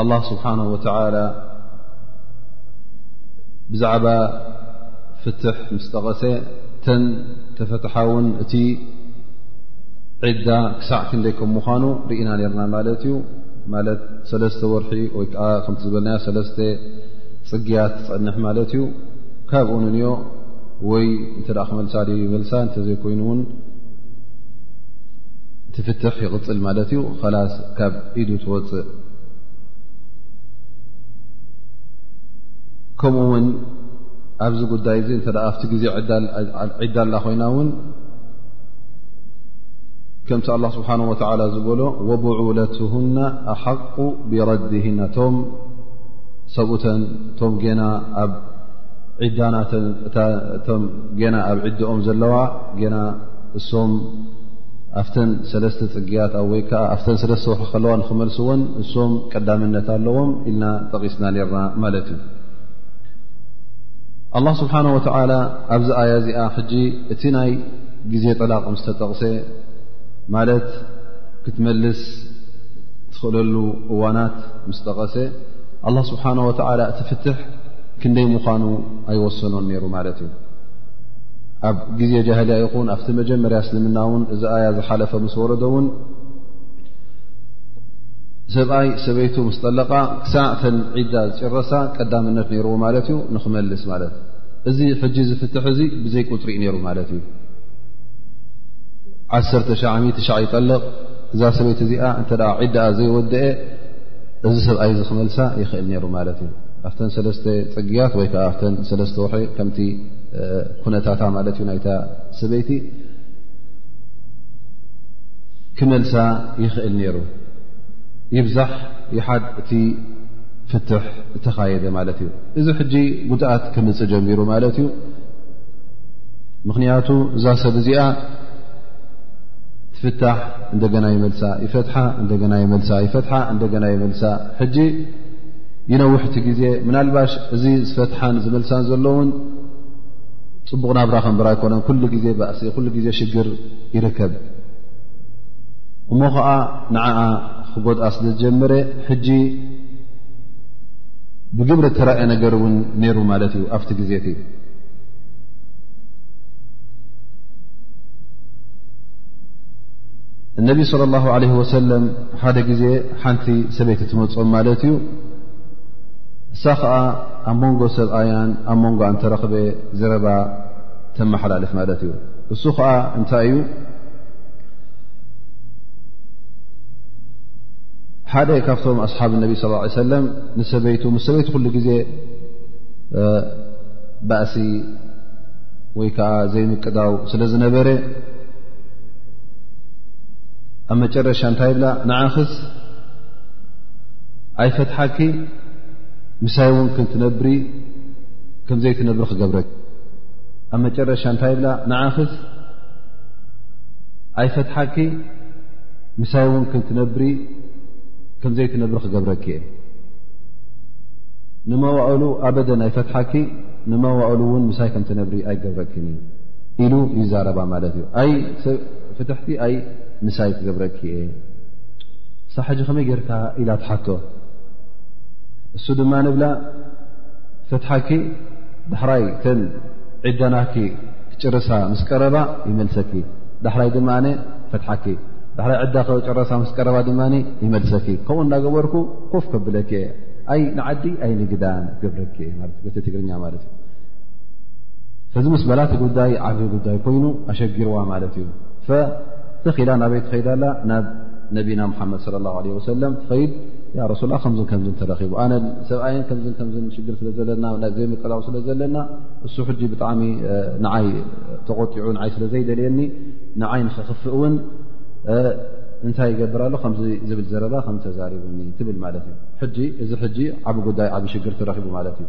ኣላ ስብሓን ወተላ ብዛዕባ ፍትሕ ምስ ጠቐሰ ተን ተፈትሓውን እቲ ዒዳ ክሳዕ ክንደይ ከም ምዃኑ ርኢና ነርና ማለት እዩ ማለት ሰለስተ ወርሒ ወይ ከዓ ከምቲ ዝበልናዮ ሰለስተ ፅግያት ትፀንሕ ማለት እዩ ካብኡ ንንዮ ወይ እንተ ክመልሳ ደ ይመልሳ እንተዘይኮይኑ እውን እቲ ፍትሕ ይቕፅል ማለት እዩ ኸላስ ካብ ኢዱ ትወፅእ ከምኡ ውን ኣብዚ ጉዳይ እዚ እተ ኣብቲ ግዜ ዒዳላ ኮይና ውን ከምቲ ኣላ ስብሓን ወተላ ዝበሎ ወብዑለትሁና ኣሓቁ ብረድህና ቶም ሰብኡተን ቶም ጌና ኣብ ዒዳናተን እቶም ጌና ኣብ ዒድኦም ዘለዋ ጌና እሶም ኣብተን ሰለስተ ፅግያት ወይ ከዓ ኣብተን ሰለስተ ወርሒ ከለዋ ንክመልስዎን እሶም ቀዳምነት ኣለዎም ኢልና ጠቒስና ነርና ማለት እዩ ኣላ ስብሓን ወተላ ኣብዚ ኣያ እዚኣ ሕጂ እቲ ናይ ግዜ ጠላቕ ምስ ተጠቕሰ ማለት ክትመልስ ትኽእለሉ እዋናት ምስ ጠቐሰ ኣላ ስብሓን ወተላ እቲ ፍትሕ ክንደይ ምዃኑ ኣይወሰኖን ነይሩ ማለት እዩ ኣብ ግዜ ጃህልያ ይኹን ኣብቲ መጀመርያ እስልምና እውን እዚ ኣያ ዝሓለፈ ምስ ወረዶ እውን ሰብኣይ ሰበይቱ ምስ ጠለቓ ክሳዕ ተን ዒዳ ዝጭረሳ ቀዳምነት ነይርዎ ማለት እዩ ንክመልስ ማለት እዩ እዚ ሕጂ ዝፍትሕ እዚ ብዘይ ቁፅሪ እዩ ነይሩ ማለት እዩ ዓሰርተ ሻሚ ትሻዕ ይጠልቕ እዛ ሰበይቲ እዚኣ እንተ ዒዳኣ ዘይወደአ እዚ ሰብኣይ እዚ ክመልሳ ይኽእል ነይሩ ማለት እዩ ኣብተን ሰለስተ ፅግያት ወይ ከዓ ኣብተን ሰለስተ ውሒ ከምቲ ኩነታታ ማለት እዩ ናይታ ሰበይቲ ክመልሳ ይኽእል ነይሩ ይብዛሕ ይሓድ እቲ ፍትሕ እተኻየደ ማለት እዩ እዚ ሕጂ ጉድኣት ክምፅ ጀሚሩ ማለት እዩ ምኽንያቱ እዛ ሰብ እዚኣ ትፍታሕ እንደገና ይመልሳ ይፈትሓ እንደገና ይመልሳ ይፈትሓ እንደገና ይመልሳ ሕጂ ይነውሕቲ ግዜ ምናልባሽ እዚ ዝፈትሓን ዝመልሳን ዘለውን ፅቡቕ ናብራ ከንብራ ኣይኮነን ኩሉ ግዜ ባእሲ ኩሉ ግዜ ሽግር ይርከብ እሞ ከዓ ንዓኣ ክጎድኣ ስለዝጀመረ ሕጂ ብግብሪ እተረኣየ ነገር እውን ነይሩ ማለት እዩ ኣብቲ ግዜ እቲ እነቢ صለ ላሁ ለ ወሰለም ሓደ ግዜ ሓንቲ ሰበይቲ ትመፆም ማለት እዩ እሳ ከዓ ኣብ መንጎ ሰብኣያን ኣብ መንጎ ኣንተረኽበ ዘረባ ተመሓላልፍ ማለት እዩ እሱ ከዓ እንታይ እዩ ሓደ ካብቶም ኣስሓብ ነቢ ስ ሰለም ንሰበይቱ ምስ ሰበይቱ ኩሉ ግዜ ባእሲ ወይ ከዓ ዘይምቅዳው ስለ ዝነበረ ኣብ መጨረሻ እንታይ ብላ ንዓኽስ ኣይፈትሓኪ ምሳይ እውን ክንትነብሪ ከምዘይትነብሪ ክገብረኪ ኣብ መጨረሻ እንታይ ብላ ንዓኽስ ኣይፈትሓኪ ምሳይ እውን ክንትነብሪ ከምዘይትነብሪ ክገብረኪ እየ ንመዋእሉ ኣበደን ኣይፈትሓኪ ንመዋእሉ እውን ምሳይ ከምትነብሪ ኣይገብረኪን እዩ ኢሉ ይዛረባ ማለት እዩ ኣይ ፍትሕቲ ኣይ ምሳይ ክገብረኪ እየ ሳ ሕጂ ከመይ ጌርካ ኢላ ትሓቶ እሱ ድማ ንብላ ፍትሓኪ ዳሕራይ ተን ዒዳናኪ ክጭርሳ ምስ ቀረባ ይመልሰኪ ዳሕራይ ድማ ፍትሓኪ ዳሕራይ ዕዳ ክጨረሳ ምስ ቀረባ ድማ ይመልሰኪ ከምኡ እናገበርኩ ኮፍ ከብለኪ እየ ኣይ ንዓዲ ኣይ ንግዳን ክገብረኪ እየ ማለት በቲ ትግርኛ ማለት እዩ እዚ ምስ በላ እቲ ጉዳይ ዓብይ ጉዳይ ኮይኑ ኣሸጊርዋ ማለት እዩ ፈተኺኢላ ናበይ ትኸይድ ኣላ ናብ ነቢና ሙሓመድ ለ ላ ለ ወሰለም ትኸይድ ረሱላ ከምዝ ከምዝ ተረኪቡ ኣነ ሰብኣይን ከም ከም ሽግር ስለ ዘለና ናይ ዘይምቅላው ስለ ዘለና እሱ ሕጂ ብጣዕሚ ንዓይ ተቆጢዑ ንዓይ ስለ ዘይደልየኒ ንዓይ ንክክፍእ እውን እንታይ ይገብር ኣሎ ከምዚ ዝብል ዘረባ ከምተዛሪቡኒ ትብል ማለት እዩ ሕጂ እዚ ሕጂ ዓብ ጉዳይ ዓብ ሽግር ተረኪቡ ማለት እዩ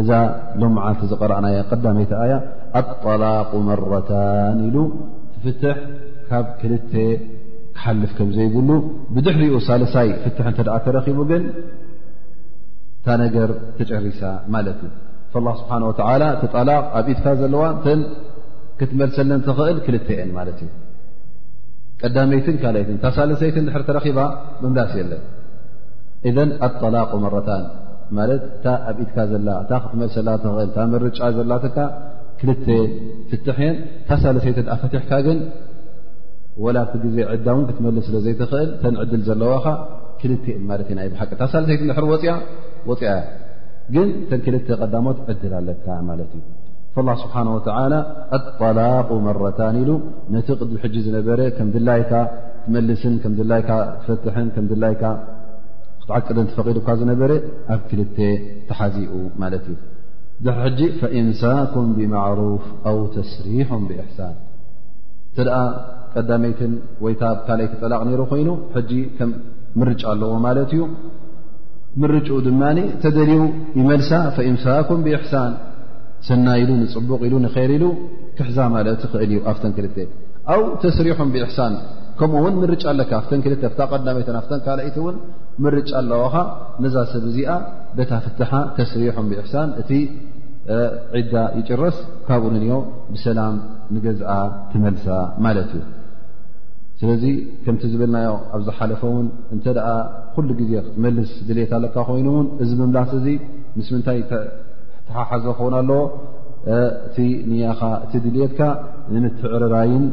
እዛ ሎም መዓልቲ ዝቐረእናያ ቀዳመይቲ ኣያ ኣጠላቁ መረታን ኢሉ ትፍትሕ ካብ ክልተ ክሓልፍ ከም ዘይብሉ ብድሕሪኡ ሳልሳይ ፍትሕ እንተ ደኣ ተረኪቡ ግን እታ ነገር ተጨሪሳ ማለት እዩ ላ ስብሓን ወተላ እቲ ጠላቅ ኣብ ኢትካ ዘለዋ እተን ክትመልሰለን ተኽእል ክልተ እየን ማለት እዩ ቀዳመይትን ካልይትን እታ ሳልሰይትን ድሕር ተረኪባ ምምላስ የለን እዘን ኣጠላቁ መረታን ማለት እታ ኣብ ኢድካ ዘላ እታ ክትመልሰላ ትኽእል እታ ምርጫ ዘላትካ ክልተ ፍትሕ እየን እታ ሳለሰይቲ ኣ ፈትሕካ ግን ወላ ኣብቲ ግዜ ዕዳ እውን ክትመልስ ስለ ዘይትኽእል ተን ዕድል ዘለዋኻ ክልተ እን ማለት ናይ ብሓቂ እታ ሳለሰይቲ ንድሕር ወፅያ ወፅያ እያ ግን ተን ክልተ ቀዳሞት ዕድል ኣለካ ማለት እዩ ላ ስብሓን ወተላ ኣጠላቁ መረታን ኢሉ ነቲ ቅድሚ ሕጂ ዝነበረ ከም ድላይካ ትመልስን ከም ድላይካ ትፈትሕን ከም ድላይካ ክትዓል ቅድም ተፈቒዱ እኳ ዝነበረ ኣብ ክልተ ተሓዚኡ ማለት እዩ ድሕ ሕጂ ፈእምሳኩም ብማዕሩፍ ኣው ተስሪሖም ብእሕሳን እንተ ደኣ ቀዳመይትን ወይታ ብ ካልይቲ ጠላቕ ነይሩ ኮይኑ ሕጂ ከም ምርጫ ኣለዎ ማለት እዩ ምርጭኡ ድማ ተደልዩ ይመልሳ ፈእምሳኩም ብእሕሳን ሰናይ ኢሉ ንፅቡቕ ኢሉ ንከይር ኢሉ ክሕዛ ማለት ይኽእል እዩ ኣብተን ክልተ ኣው ተስሪሖም ብእሕሳን ከምኡ እውን ምርጫ ኣለካ ኣፍተን ክልተ ብ ቀዳመይተ ኣፍተን ካልኣይቲ እውን ምርጫ ኣለዋኻ ነዛ ሰብ እዚኣ በታ ፍትሓ ከስርሖም ብእሕሳን እቲ ዒዳ ይጭረስ ካብኡ ንንዮ ብሰላም ንገዝኣ ትመልሳ ማለት እዩ ስለዚ ከምቲ ዝበልናዮ ኣብ ዝሓለፈ እውን እንተ ኩሉ ግዜ ክትመልስ ድልት ኣለካ ኮይኑ እውን እዚ ምምላስ እዚ ምስ ምንታይ ተሓሓዘ ክኸውን ኣለዎ እቲ ንያኻ እቲ ድልትካ ንምትዕርራይን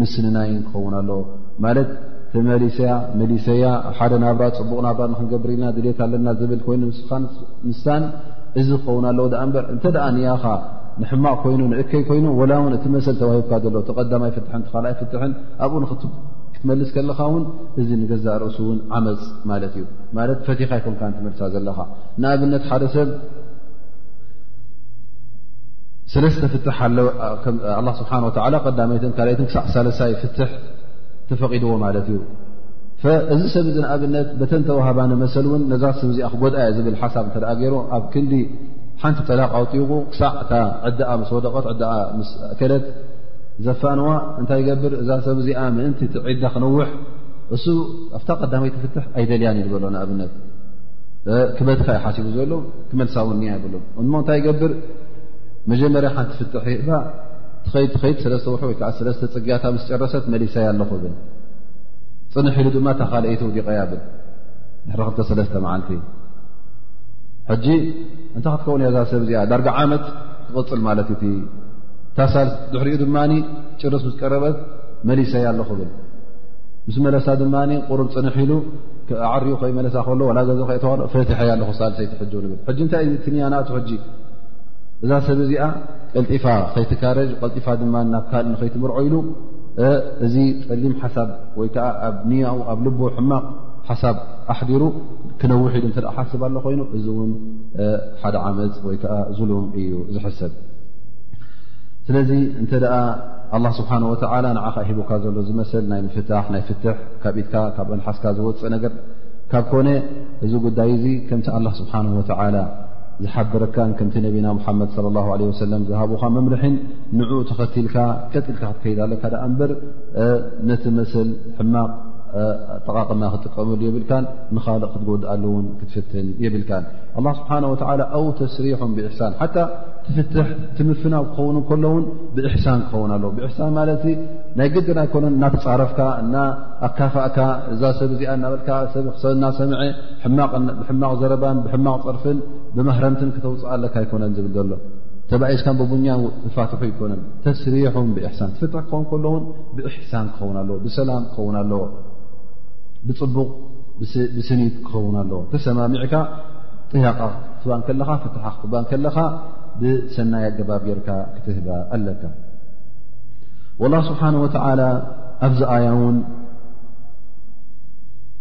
ምስንናይን ክኸውን ኣለዎ ማለት ተመሊሰያ መሊሰያ ኣብ ሓደ ናብራ ፅቡቕ ናብራ ንክንገብር ኢልና ድሌት ኣለና ዝብል ኮይኑ ንስኻን ንሳን እዚ ክኸውን ኣለዎ ዳኣ እምበር እንተ ደኣ ንያኻ ንሕማቕ ኮይኑ ንእከይ ኮይኑ ወላ እውን እቲ መሰል ተዋሂብካ ዘሎ ተቐዳማይ ፍትሕን ተካልኣይ ፍትሕን ኣብኡ ንክትመልስ ከለኻ እውን እዚ ንገዛእ ርእሱ እውን ዓመፅ ማለት እዩ ማለት ፈቲኻ ይኮንካ ንትመልሳ ዘለኻ ንኣብነት ሓደ ሰብ ሰለስተ ፍትሕ ኣለ ኣላ ስብሓን ወተላ ቀዳመይትን ካልይትን ክሳዕ ሳለሳይ ፍትሕ ተፈቒድዎ ማለት እዩ እዚ ሰብ እዚ ንኣብነት በተን ተዋህባ ንመሰል እውን ነዛ ስም እዚኣ ክጎድኣ እየ ዝብል ሓሳብ እተ ገይሩ ኣብ ክንዲ ሓንቲ ጠላቕ ኣውጢቑ ክሳዕ እታ ዕዳኣ ምስ ወደቐት ዕዳኣ ምስ ከለት ዘፋንዋ እንታይ ይገብር እዛ ሰብ እዚኣ ምእንቲ ትዒዳ ክነውሕ እሱ ኣብታ ቀዳመይ ትፍትሕ ኣይደልያን እዩ ዝበሎ ንኣብነት ክበትካ ይሓሲቡ ዘሎ ክመልሳውንኒያ ይብሎ እሞ እንታይ ይገብር መጀመርያ ሓንቲ ፍትሒ እባ ትኸይድ ትኸይድ ሰለስተ ውሑ ወይከዓ ሰለስተ ፅግያታ ምስ ጨረሰት መሊሰያ ኣለኹ ብል ፅንሕ ኢሉ ድማ እታ ካልይቲ ውዲቀያ ብል ድሕሪ ክልተ ሰለስተ መዓልቲ ሕጂ እንታይ ክትከውን እያ ዛ ሰብ እዚኣ ዳርጋ ዓመት ትቕፅል ማለት እቲ ታሳል ድሕሪኡ ድማ ጭርስ ምስ ቀረበት መሊሰያ ኣለኹ ብል ምስ መለሳ ድማ ቁሩብ ፅንሕ ኢሉ ዓርዩ ከይመለሳ ከሎ ዋላ ገንዘብ ከይተዋልኦ ፈትሐያ ኣለኹ ሳልሰይቲ ሕጂ ንብል ሕጂ እንታይ እዩ ትንያናቱ ሕጂ እዛ ሰብ እዚኣ ቀልጢፋ ከይትካረጅ ቀልጢፋ ድማ ናብ ካልእ ንኸይትምርዖ ኢሉ እዚ ፀሊም ሓሳብ ወይ ከዓ ኣብ ንያኡ ኣብ ልቦ ሕማቕ ሓሳብ ኣሕዲሩ ክነውሕ ኢሉ እተ ሓስብ ኣሎ ኮይኑ እዚ እውን ሓደ ዓመፅ ወይ ከዓ ዙሉም እዩ ዝሕሰብ ስለዚ እንተ ደኣ ኣላ ስብሓን ወተላ ንዓኻ ሂቡካ ዘሎ ዝመሰል ናይ ምፍታሕ ናይ ፍትሕ ካብ ኢትካ ካብ ኣንሓስካ ዝወፅእ ነገር ካብ ኮነ እዚ ጉዳይ እዚ ከምቲ ኣላ ስብሓን ወተላ ዝሓበረካን ከምቲ ነቢና ሙሓመድ ለ ላ ለ ወሰለም ዝሃቡካ መምርሒን ንዕኡ ተኸቲልካ ቀጢልካ ክትከይድ ኣለካ ደኣ እምበር ነቲ መሰል ሕማቕ ጠቓቕማ ክትጥቀመሉ የብልካን ንኻልቕ ክትጎድኣሉ እውን ክትፍትን የብልካን ኣላ ስብሓን ወተላ ኣው ተስሪሖም ብእሕሳን ሓታ ትፍትሕ ትምፍናው ክኸውን ከሎውን ብእሕሳን ክኸውን ኣለዎ ብእሕሳን ማለት ናይ ግድን ኣይኮነን እናተፃረፍካ እና ኣካፋእካ እዛ ሰብ እዚኣ እናበልካ ሰብ ክሰብ እናሰምዐ ብሕማቕ ዘረባን ብሕማቕ ፀርፍን ብማህረምትን ክተውፅእ ኣለካ ኣይኮነን ዝብል ዘሎ ተባኢስካ ብቡኛ ትፋትሑ ኣይኮነን ተስሪሑም ብእሕሳን ትፍትሕ ክኸውን ከሎውን ብእሕሳን ክኸውን ኣለዎ ብሰላም ክኸውን ኣለዎ ብፅቡቕ ብስኒት ክኸውን ኣለዎ ተሰማሚዕካ ጥያቃ ክትባ ከለኻ ፍትሓ ክትባ ከለኻ ብሰናይ ኣገባብ ጌርካ ክትህባ ኣለካ ላ ስብሓን ወተላ ኣብዚ ኣያ ውን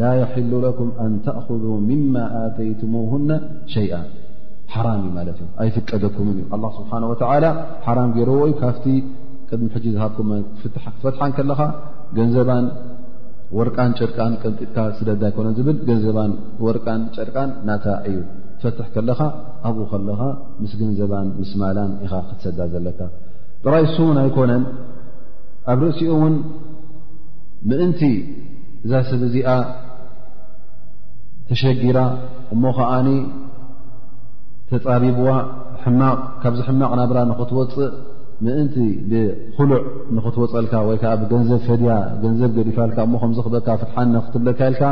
ላ የሕሉ ለኩም ኣን ተእኹذ ምማ ኣተይትሙና ሸይኣ ሓራም እዩ ማለት እዩ ኣይፍቀደኩምን እዩ ኣ ስብሓ ወ ሓራም ገይረዎ ዩ ካብቲ ቅድሚ ሕጂ ዝሃብኩም ክትፈትሓ ከለኻ ገንዘባን ወርቃን ጨርቃን ቀንጢጥካ ስደዳ ኣይኮነ ዝብል ገንዘባን ወርቃን ጨርቃን ናታ እዩ ትፈትሕ ከለኻ ኣብኡ ከለኻ ምስ ገንዘባን ምስ ማላን ኢኻ ክትሰዳ ዘለካ ጥራይ ሱውን ኣይኮነን ኣብ ርእሲኡ እውን ምእንቲ እዛ ሰብ እዚኣ ተሸጊራ እሞ ኸዓ ተፃቢብዋ ሕማቕ ካብዚ ሕማቕ ናብራ ንኽትወፅእ ምእንቲ ብክሉዕ ንኽትወፀልካ ወይ ከዓ ብገንዘብ ፈድያ ገንዘብ ገዲፋልካ እሞ ከምዝኽበካ ፍትሓን ንክትብለካ ኢልካ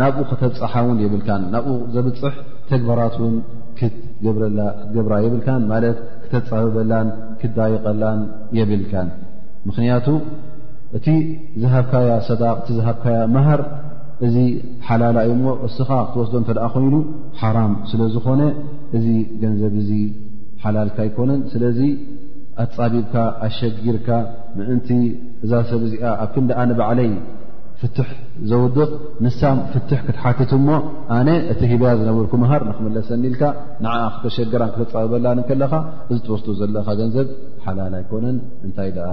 ናብኡ ከተብፅሓ እውን የብልካን ናብኡ ዘብፅሕ ተግባራት እውን ክትገብራ የብልካን ማለት ክተፃብበላን ክዳይቀላን የብልካን ምኽንያቱ እቲ ዝሃብካያ ሰዳቅ እቲ ዝሃብካያ መሃር እዚ ሓላላ እዩ እሞ እስኻ ክትወስዶ እተ ኮይኑ ሓራም ስለ ዝኾነ እዚ ገንዘብ እዚ ሓላልካ ኣይኮነን ስለዚ ኣፃቢብካ ኣሸጊርካ ምእንቲ እዛ ሰብ እዚኣ ኣብ ክንዲ ኣነ ባዕለይ ፍትሕ ዘውድቕ ንሳ ፍትሕ ክትሓትት እሞ ኣነ እቲ ሂብያ ዝነበርኩ መሃር ንክመለሰኒ ኢልካ ንዓ ክተሸገራን ክተፃብበላን ከለኻ እዚ ትወስዶ ዘለካ ገንዘብ ሓላል ኣይኮነን እንታይ ደኣ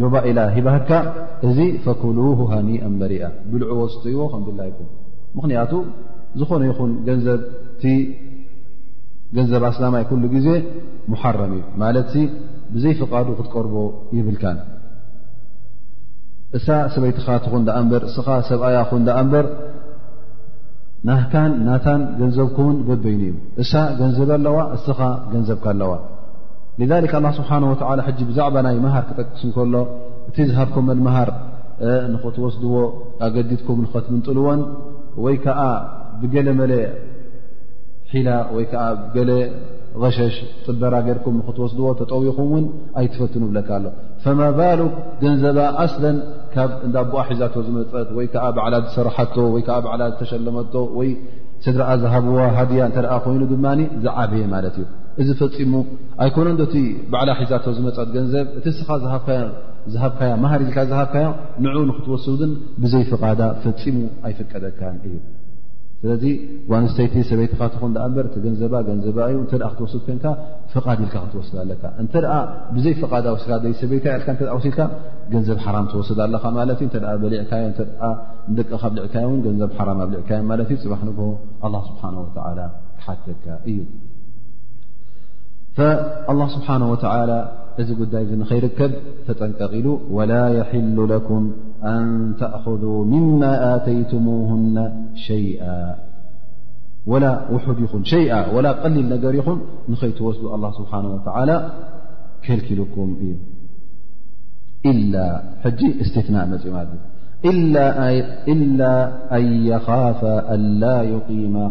ጆባ ኢላ ሂባካ እዚ ፈክሉ ሃኒ ኣመሪኣ ብልዕዎ ስትይዎ ከምድላ ይኩም ምክንያቱ ዝኾነ ይኹን ገንዘብ እቲ ገንዘብ ኣስላማይ ኩሉ ግዜ ሙሓረም እዩ ማለት ብዘይ ፍቃዱ ክትቀርቦ ይብልካን እሳ ሰበይትኻ ትኹን ኣ በር እስኻ ሰብኣያ ኹን ኣ በር ናህካን ናታን ገንዘብኩምን በበይኑ እዩ እሳ ገንዘብ ኣለዋ እስኻ ገንዘብካ ኣለዋ ሊዛሊክ ኣላ ስብሓን ወተዓላ ሕጂ ብዛዕባ ናይ መሃር ክጠቅስ እንከሎ እቲ ዝሃብኩመን መሃር ንኸትወስድዎ ኣገዲድኩም ንኸትምንጥልዎን ወይ ከዓ ብገለ መለ ሒላ ወይ ከዓ ገለ ቐሸሽ ጥበራ ገርኩም ንክትወስድዎ ተጠዊኹም እውን ኣይትፈትኑ ብለካ ኣሎ ፈማ ባሉ ገንዘባ ኣስለን ካብ እንዳ ኣቦኣ ሒዛቶ ዝመፀት ወይ ከዓ ባዕላ ዝሰራሓቶ ወይ ከዓ ባዕላ ዝተሸለመቶ ወይ ስድራኣ ዝሃብዋ ሃድያ እንተደኣ ኮይኑ ድማ ዝዓበየ ማለት እዩ እዚ ፈፂሙ ኣይኮነ ዶ እቲ ባዕላ ሒዛቶ ዝመፀት ገንዘብ እቲ እስኻ ዝሃብካያ ማሃር ኢልካ ዝሃብካዮ ንኡ ንክትወስው ግን ብዘይ ፍቓዳ ፈፂሙ ኣይፍቀደካን እዩ ስለዚ ጓንስተይቲ ሰበይትኻ ትኹን ዳኣ እበር እቲ ገንዘባ ገንዘባ እዩ እተ ክትወስድ ኮንካ ፍቓድ ኢልካ ክትወስድ ኣለካ እንተ ብዘይ ፍቓዳ ወስካ ዘይ ሰበይታ ኢልካ እ ወሲድካ ገንዘብ ሓራም ትወስድ ኣለኻ ማለት እዩ እ በሊዕካዮ ደቂ ካብ ልዕካዮ ውን ገንዘብ ሓራም ኣብልዕካዮ ማለት እዩ ፅባሕ ንግሆ ኣላ ስብሓን ወተላ ክሓተካ እዩ ኣ ስብሓን ወተላ ذ قدي نخيركب فتنقل ولا يحل لكم أن تأخذوا مما آتيتموهن شيئا ولا وحد يخن شيئا ولا قلل نجر يኹن نخيتوس الله سبحانه وتعالى كلكلكم إلا حج استثناء م إلا أن يخاف ألا يقيم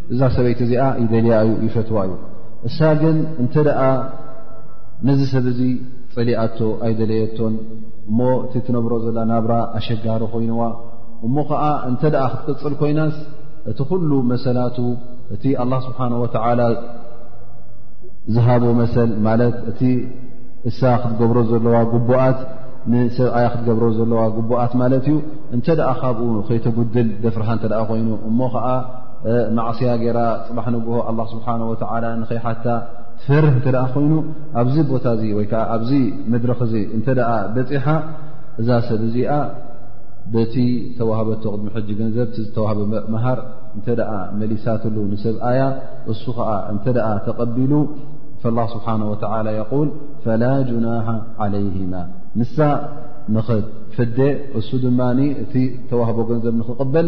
እዛ ሰበይቲ እዚኣ ይደልያ እዩ ይፈትዋ እዩ እሳ ግን እንተ ደኣ ነዚ ሰብ እዚ ፀሊኣቶ ኣይደለየቶን እሞ እቲ ትነብሮ ዘላ ናብራ ኣሸጋሪ ኮይንዋ እሞ ከዓ እንተ ደኣ ክትቅፅል ኮይናስ እቲ ኩሉ መሰላቱ እቲ ኣላ ስብሓን ወተዓላ ዝሃቦ መሰል ማለት እቲ እሳ ክትገብሮ ዘለዋ ጉቡኣት ንሰብኣያ ክትገብሮ ዘለዋ ጉቡኣት ማለት እዩ እንተ ደኣ ካብኡ ከይተጉድል ደፍርሃ እተ ኮይኑ እሞ ከዓ ማዕስያ ገይራ ፅባሕ ንግሆ ኣላ ስብሓን ወተዓላ ንኸይሓታ ትፈርህ እንተ ኮይኑ ኣብዚ ቦታ እዚ ወይ ከዓ ኣብዚ መድረኽ እዚ እንተ በፂሓ እዛ ሰብ እዚኣ በቲ ተዋህበቶ ቅድሚ ሕጂ ገንዘብ ቲ ዝተዋህበ መሃር እንተ መሊሳትሉ ንሰብኣያ እሱ ከዓ እንተ ተቐቢሉ ፈላ ስብሓን ወተላ የቁል ፈላ ጅናሃ ዓለይህማ ንሳ ንኽትፍደ እሱ ድማ እቲ ተዋህቦ ገንዘብ ንኽቕበል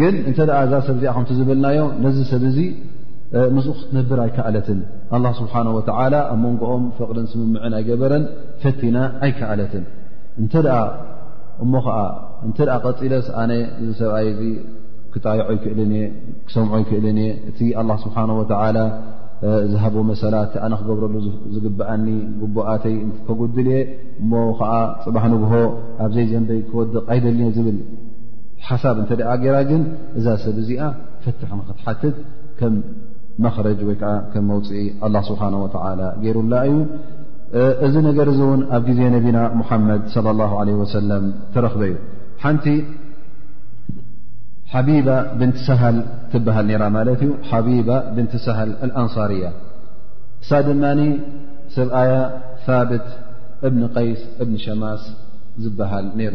ግን እንተ እዛ ሰብ እዚኣ ከምቲ ዝበልናዮ ነዚ ሰብ እዚ ምስኡ ክትነብር ኣይከኣለትን ኣላ ስብሓን ወተላ ኣብ መንጎኦም ፍቕርን ስምምዕን ኣይገበረን ፈቲና ኣይከኣለትን እንተ እሞ ከዓ እንተ ቀፂለስ ኣነ እዚ ሰብኣይ እዚ ክጣይዖ ይክእልን እየ ክሰምዖ ይክእልን እየ እቲ ኣላ ስብሓን ወተላ ዝሃቦ መሰላት ኣነ ክገብረሉ ዝግብኣኒ ጉቡኣተይ ከጉድል እየ እሞ ከዓ ፅባሕ ንግሆ ኣብዘይ ዘንበይ ክወድቕ ኣይደልንእየ ዝብል ሓሳብ እንተ ደኣ ገይራ ግን እዛ ሰብ እዚኣ ፍትሒ ንኽትሓትት ከም መኽረጅ ወይ ከዓ ከም መውፅኢ ኣላ ስብሓን ወተላ ገይሩላ እዩ እዚ ነገር እዚ እውን ኣብ ግዜ ነቢና ሙሓመድ ለ ላ ለ ወሰለም ተረኽበ እዩ ሓንቲ ሓቢባ ብንት ሰሃል ትበሃል ነራ ማለት እዩ ሓቢባ ብንት ሰሃል ኣልኣንሳርያ እሳ ድማ ሰብኣያ ሳብት እብኒ ቀይስ እብኒ ሸማስ ዝበሃል ነይሩ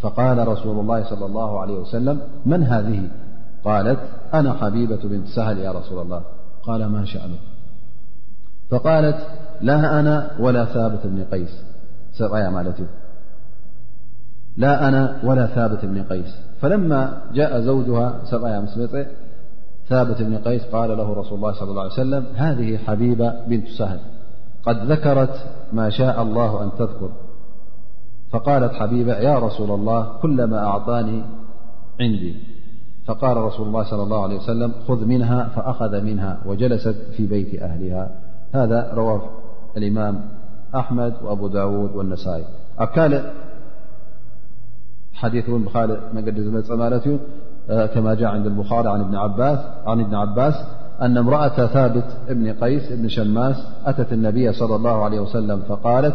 فقال رسول الله صلى الله عليه وسلم من هذه قالت أنا حبيبة بنت سهل يا رسول الله قال ما شأنك فقالت للا أنا ولا ثابت بن قيس فلما جاء زوجها ياس ثابت بن قيس - قال له رسول الله صى الله علي وسلم هذه حبيبة بنت سهل قد ذكرت ما شاء الله أن تذكر فقالت حبيبة يا رسول الله كل ما أعطاني عندي فقال رسول الله صلى الله عليه وسلم - خذ منها فأخذ منها وجلست في بيت أهلها هذا رواه الإمام أحمد وأبو داود والنسائي أكال حديث بخا مالت كما جاء عند البخاري عن بن عباس أن امرأة ثابت بن قيس بن شماس أتت النبي - صلى الله عليه وسلم فقالت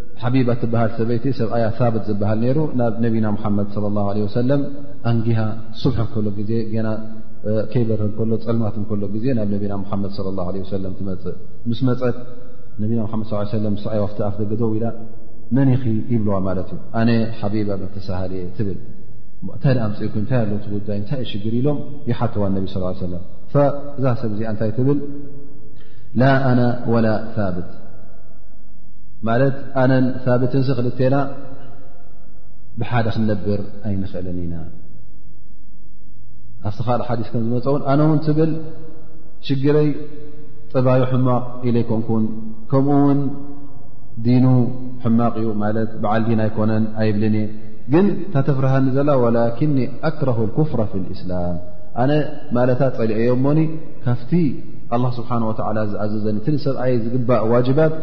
ሓቢባ ትበሃል ሰበይቲ ሰብኣያ ሳብት ዝበሃል ነይሩ ናብ ነቢና ሙሓመድ ለ ላ ለ ወሰለም ኣንጊሃ ስብሒ ከሎ ግዜ ገና ከይበርህ ከሎ ፀልማት ከሎ ግዜ ናብ ነቢና ሙሓመድ ለ ላ ለ ወሰለም ትመፅእ ምስ መፀት ነቢና ሓመድ ስ ሰለም ምስ ኣዋፍቲ ኣፍ ደገ ደው ኢላ መን ኺ ይብልዋ ማለት እዩ ኣነ ሓቢባ ብተሰሃል እየ ትብል እንታይ ኣ ምፅእኩ እንታይ ኣለ ቲ ጉዳይ እንታይ ዩ ሽግር ኢሎም ይሓተዋ ነቢ ስ ሰለም እዛ ሰብ እዚኣ እንታይ ትብል ላ ኣና ወላ ሳብት ማለት ኣነን ሳብትን ስ ክልቴና ብሓደ ክንነብር ኣይንኽእልን ኢና ኣብቲ ካልእ ሓዲስ ከም ዝመፀ እውን ኣነ እውን ትብል ሽግረይ ጥባዩ ሕማቕ ኢለ ኣይኮንኩን ከምኡ ውን ዲኑ ሕማቕ እዩ ማለት በዓል ዲን ኣይኮነን ኣይብልን እየ ግን ታተፍርሃኒ ዘላ ወላኪኒ ኣክረሁ ኩፍራ ፍ ልእስላም ኣነ ማለታ ፀሊዐዮ ሞኒ ካፍቲ ኣላ ስብሓን ወተላ ዝኣዘዘኒ እቲ ንሰብኣይ ዝግባእ ዋጅባት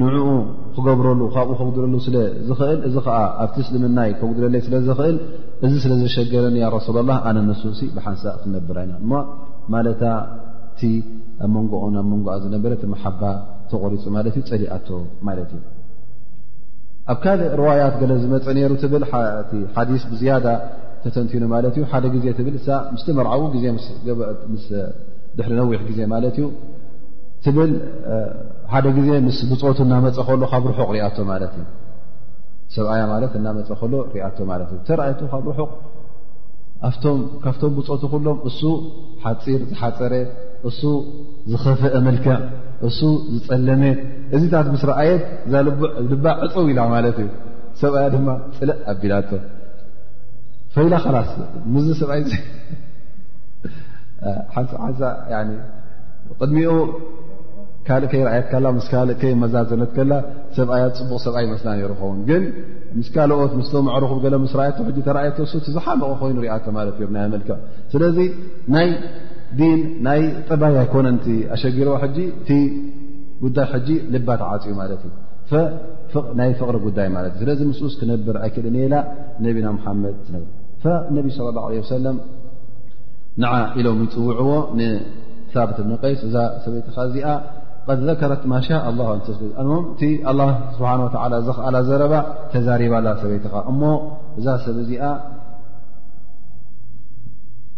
ንኡ ክገብረሉ ካብኡ ከጉድለሉ ስለ ዝኽእል እዚ ከዓ ኣብቲ እስልምናይ ከጉድለለይ ስለ ዝኽእል እዚ ስለ ዘሸገረኒ ያ ረሱላ ላ ኣነ ንሱሲ ብሓንሳእ ክንነብር ኣይና እሞ ማለታ እቲ ኣብ መንጎኦን ኣብ መንጎኣ ዝነበረ እቲ መሓባ ተቆሪፁ ማለት እዩ ፀሊኣቶ ማለት እዩ ኣብ ካልእ ርዋያት ገለ ዝመፀ ነይሩ ትብል እ ሓዲስ ብዝያዳ ተተንቲኑ ማለት እዩ ሓደ ግዜ ትብል እሳ ምስቲ መርዓዊ ግዜ ምስ ድሕሪ ነዊሕ ግዜ ማለት እዩ ትብል ሓደ ግዜ ምስ ብፆቱ እናመፀ ከሎ ካብ ርሑቕ ሪኣቶ ማለት እዩ ሰብኣያ ማለት እናመፀ ከሎ ሪኣቶ ማለት እዩ ተረኣየቱ ካብ ርሑቕ ካብቶም ብፆቱ ኩሎም እሱ ሓፂር ዝሓፀረ እሱ ዝኸፍአ መልክዕ እሱ ዝፀለመ እዚታት ምስ ረኣየት እዛ ልባ ዕፀው ኢላ ማለት እዩ ሰብኣያ ድማ ፅልእ ኣቢላቶ ፈይላ ላስ ምስዚ ሰብኣይ ሓንቲ መዓልቲ ቅድሚኡ ካልእ ከይረኣየት ካላ ምስ ካልእ ከይ መዛዘነት ከላ ሰብኣያ ፅቡቕ ሰብኣይ መስላ ነይሩ ኸውን ግን ምስ ካልኦት ምስቶም ኣዕሩኹ ገለ ምስ ራኣየቶ ሕጂ ተረኣየቶ ሱ እቲ ዝሓመቑ ኮይኑ ርኣቶ ማለት እዩ ናይ መልክዕ ስለዚ ናይ ዲን ናይ ጠባይ ኣይኮነንቲ ኣሸጊርዋ ሕጂ እቲ ጉዳይ ሕጂ ልባ ተዓፅዩ ማለት እዩ ናይ ፍቕሪ ጉዳይ ማለት እዩ ስለዚ ምስኡስ ክነብር ኣይክእልን የላ ነቢና ሙሓመድ ዝነብ ነቢ ስለ ላ ለ ሰለም ንዓ ኢሎም ይፅውዕዎ ንሳብት እብኒ ቀይስ እዛ ሰበይቲ ካ እዚኣ ቐድ ዘከረት ማሻ ኣላ ኣንተስእሞም እቲ ኣላ ስብሓን ወተላ ዘኽኣላ ዘረባ ተዛሪባላ ሰበይትኻ እሞ እዛ ሰብ እዚኣ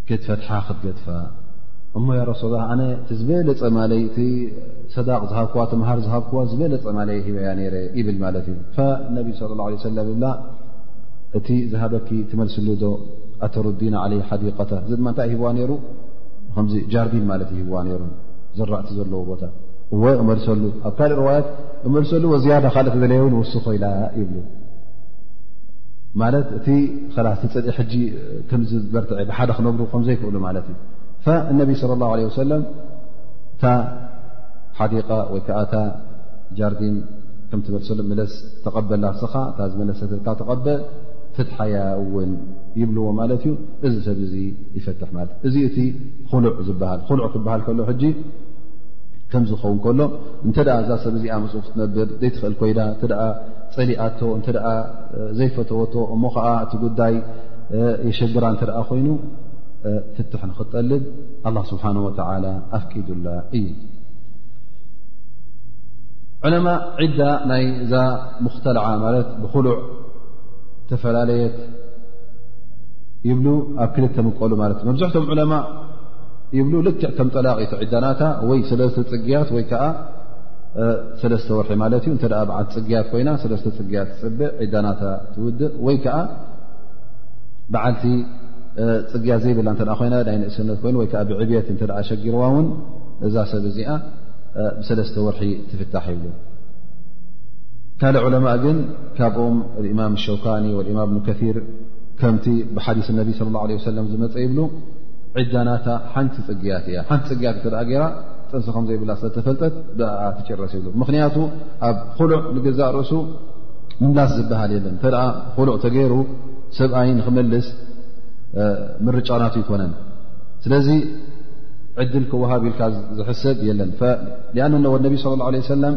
ክትፈትሓ ክትገድፋ እሞ ያ ረሱላ ኣነ እቲ ዝበለፀ ማለይ እቲ ሰዳቅ ዝሃብክዋ ትምሃር ዝሃብክዋ ዝበለፀ ማለይ ሂበያ ነረ ይብል ማለት እዩ ነቢ ስለ ላ ሰለም እብላ እቲ ዝሃበኪ ትመልስሉ ዶ ኣተሩዲና ዓለይ ሓዲቀተ እዚ ድማ እንታይ ሂብዋ ነይሩ ከምዚ ጃርዲን ማለት ይሂብዋ ነይሩ ዘራእቲ ዘለዎ ቦታ እወ እመልሰሉ ኣብ ካልእ ርዋያት እመልሰሉ ወዝያዳ ካልእ ተደለየ እውን ውስ ኮይላ ይብሉ ማለት እቲ ላስ ትፅልዒ ሕጂ ከምዝበርትዐ ብሓደ ክነብሩ ከምዘይክእሉ ማለት እዩ እነቢ ስለ ላሁ ለ ወሰለም እታ ሓዲቃ ወይ ከዓ እታ ጃርዲን ከምትመልሰሉ መለስ ተቐበላ ስኻ እታ ዝመለሰትልካ ተቐበል ፍትሓያ እውን ይብልዎ ማለት እዩ እዚ ሰብ እዚ ይፈትሕ ማለት እዚ እቲ ሉዕ ዝበሃል ሉዕ ክበሃል ከሎ ሕጂ ከምዝኸውን ከሎ እንተ እዛ ሰብ እዚኣ ምስ ክትነብር ዘይትኽእል ኮይና እተ ፀሊኣቶ እተ ዘይፈተወቶ እሞ ከዓ እቲ ጉዳይ የሸግራ እተ ኮይኑ ፍትሕ ንክትጠልብ ኣላ ስብሓን ወተላ ኣፍቂዱላ እዩ ዕለማ ዒዳ ናይ እዛ ሙክተልዓ ማለት ብሉዕ ተፈላለየት ይብሉ ኣብ ክልተ ምቀሉ ማለት እዩ መብዝሕቶም ዑለማ ይብሉ ልክዕ ከም ጠላቂ ትዕዳናታ ወይ ሰለስተ ፅግያት ወይ ከዓ ሰለስተ ወርሒ ማለት እዩ እተ ብዓት ፅግያት ኮይና ሰለስተ ፅግያት ትፅብዕ ዒዳናታ ትውድእ ወይ ከዓ ብዓልቲ ፅግያት ዘይብላ እተ ኮይና ናይ ንእሰነት ኮይኑ ወይዓ ብዕብት እተ ሸጊርዋ እውን እዛ ሰብ እዚኣ ብሰለስተ ወርሒ ትፍታሕ ይብሉ ካልእ ዑለማእ ግን ካብኦም እማም ሸውካኒ ወእማም እብኑ ከር ከምቲ ብሓዲስ ነቢ ስለ ላ ለ ሰለም ዝመፀ ይብሉ ዕዳናታ ሓንቲ ፅግያት እያ ሓንቲ ፅግያት እተ ገይራ ጥንሲ ከም ዘይብላ ስለተፈልጠት ብኣ ትጭረስ ይብሉ ምኽንያቱ ኣብ ኩሉዕ ንገዛእ ርእሱ ምምላስ ዝበሃል የለን እተ ኩሉዕ ተገይሩ ሰብኣይ ንክመልስ ምርጫናቱ ይኮነን ስለዚ ዕድል ክወሃብ ኢልካ ዝሕሰብ የለን ኣ ነቢ ስለ ላ ለ ሰለም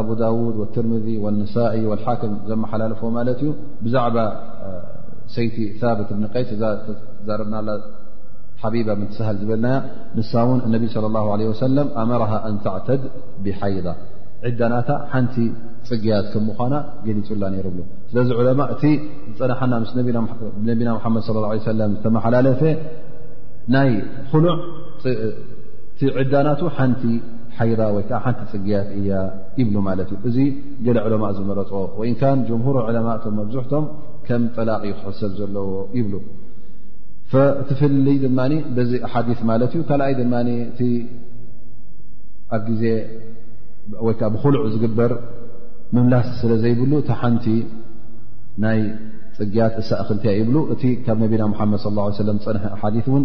ኣቡ ዳውድ ትርምዚ ነሳ ሓክም ዘመሓላለፎ ማለት እዩ ብዛዕባ ሰይቲ ብት እብኒ ቀይስ እዛ ተዛረብናላ ሓቢባ ብትሰሃል ዝበልናያ ንሳ ውን እነቢ ለ ላ ለ ወሰለም ኣመርሃ ኣንተዕተድ ብሓይዳ ዕዳናታ ሓንቲ ፅግያት ከም ምኳና ገሊፁላ ነይሩ ብሎ ስለዚ ዕለማ እቲ ዝፀናሓና ምስ ነቢና ሓመድ ለ ለ ሰለም ዝተመሓላለፈ ናይ ሉዕ ዕዳናቱ ሓንቲ ሓይራ ወይ ከዓ ሓንቲ ፅግያት እያ ይብሉ ማለት እዩ እዚ ገለ ዕለማእ ዝመረፆ ወይንካ ጀምሁር ዕለማ እቶም መብዝሕቶም ከም ጠላቂ ክሕሰብ ዘለዎ ይብሉ እቲ ፍልልይ ድማ በዚ ሓዲ ማለት እዩ ካልኣይ ድማ እቲ ኣብ ግዜ ወይከዓ ብክሉዕ ዝግበር ምምላስ ስለ ዘይብሉ እቲ ሓንቲ ናይ ፅግያት እሳእክልቲያ ይብሉ እቲ ካብ ነቢና ሓመድ ለ ዝፀንሐ ሓዲ እውን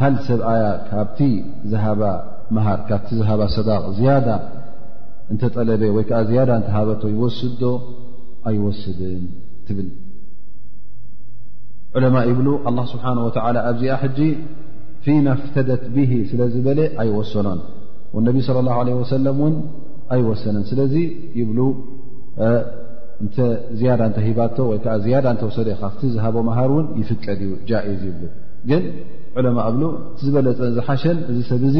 ሃል ሰብኣያ ካብቲ ዝሃባ መሃር ካብቲ ዝሃባ ሰዳቕ ዝያዳ እንተጠለበ ወይ ከዓ ዝያዳ እንተሃበቶ ይወስድዶ ኣይወስድን ትብል ዕለማ ይብሉ ኣላ ስብሓን ወተዓላ ኣብዚኣ ሕጂ ፊማ ፍተደት ብሂ ስለ ዝበለ ኣይወሰኖን ወነቢ ስለ ላሁ ለ ወሰለም እውን ኣይወሰነን ስለዚ ይብሉ እንተ ዝያዳ እንተሂባቶ ወይ ከዓ ዝያዳ እንተወሰደ ካብቲ ዝሃቦ መሃር እውን ይፍቀድ እዩ ጃኢዝ ይብሉ ግን ዕለማ እብሉ እቲ ዝበለፀ ዝሓሸን እዚ ሰብ እዚ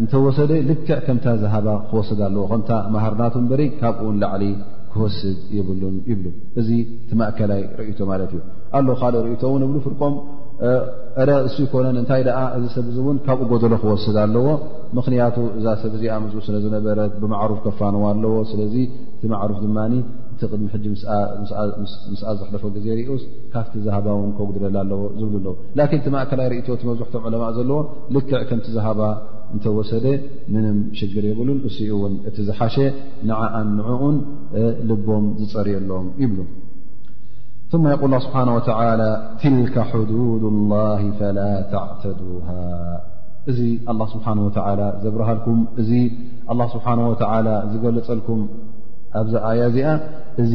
እንተወሰደ ልክዕ ከምታ ዝሃባ ክወስድ ኣለዎ ከምታ መሃርናቱ በሪ ካብኡ ንላዕሊ ክወስድ የብሉን ይብሉ እዚ ትማእከላይ ርእቶ ማለት እዩ ኣሎ ካልእ ርእቶ እውን እብሉ ፍርቆም ዕረ እሱ ይኮነን እንታይ ደኣ እዚ ሰብ እዚ እውን ካብኡ ጎደሎ ክወስድ ኣለዎ ምኽንያቱ እዛ ሰብ እዚኣ ምዝ ስለ ዝነበረት ብማዕሩፍ ከፋንዋ ኣለዎ ስለዚ እቲ ማዕሩፍ ድማ እቲ ቅድሚ ሕጂ ምስኣ ዘሕለፎ ግዜ ርኡስ ካብቲ ዝሃባ እውን ከጉድለላ ኣለዎ ዝብሉ ኣለዉ ላኪን እቲ ማእከላይ ርእቶ እቲ መብዝሕቶም ዕለማእ ዘለዎ ልክዕ ከምቲ ዝሃባ እንተወሰደ ምንም ሽግር የብሉን እሱኡ እውን እቲ ዝሓሸ ንዓኣን ንዕኡን ልቦም ዝፀርየሎም ይብሉ ማ የቁል ስብሓ ወተላ ትልካ ሕዱድ ላ ፈላ ተዕተዱሃ እዚ ኣላ ስብሓን ወተላ ዘብርሃልኩም እዚ ኣላ ስብሓን ወተላ ዝገለፀልኩም ኣብዚ ኣያ እዚኣ እዚ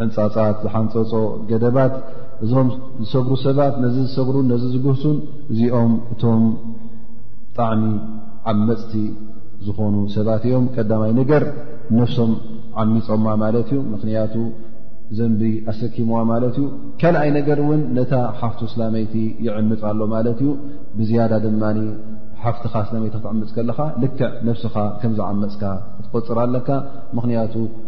ሕንፃፃት ዝሓንፀፆ ገደባት እዞም ዝሰግሩ ሰባት ነዚ ዝሰግሩን ነዚ ዝግህሱን እዚኦም እቶም ጣዕሚ ዓመፅቲ ዝኾኑ ሰባት እዮም ቀዳማይ ነገር ነፍሶም ዓሚፆማ ማለት እዩ ምክንያቱ ዘንቢ ኣሰኪምዋ ማለት እዩ ካልኣይ ነገር እውን ነታ ሓፍቱ እስላመይቲ ይዕምፅ ኣሎ ማለት እዩ ብዝያዳ ድማ ሓፍትኻ እስላመይቲ ክትዕምፅ ከለኻ ልክዕ ነፍስኻ ከምዝዓመፅካ ክትቆፅር ኣለካ ምክንያቱ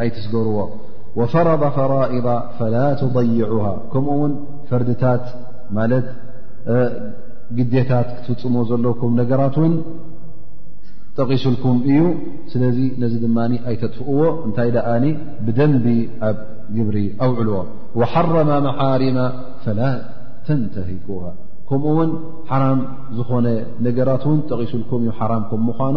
ኣይትስገርዎ ወፈረض ፈራኢض ፈላ ትضይዑሃ ከምኡ ውን ፈርድታት ማለት ግዴታት ክትፍፅሞ ዘለኩም ነገራት ውን ጠቒሱልኩም እዩ ስለዚ ነዚ ድማ ኣይተጥፍእዎ እንታይ ደኣ ብደንቢ ኣብ ግብሪ ኣውዕልዎ ሓረመ መሓሪማ ፈላ ተንተሂኩሃ ከምኡ ውን ሓራም ዝኾነ ነገራት ውን ጠቒሱልኩም እዩ ሓራም ከም ምኳኑ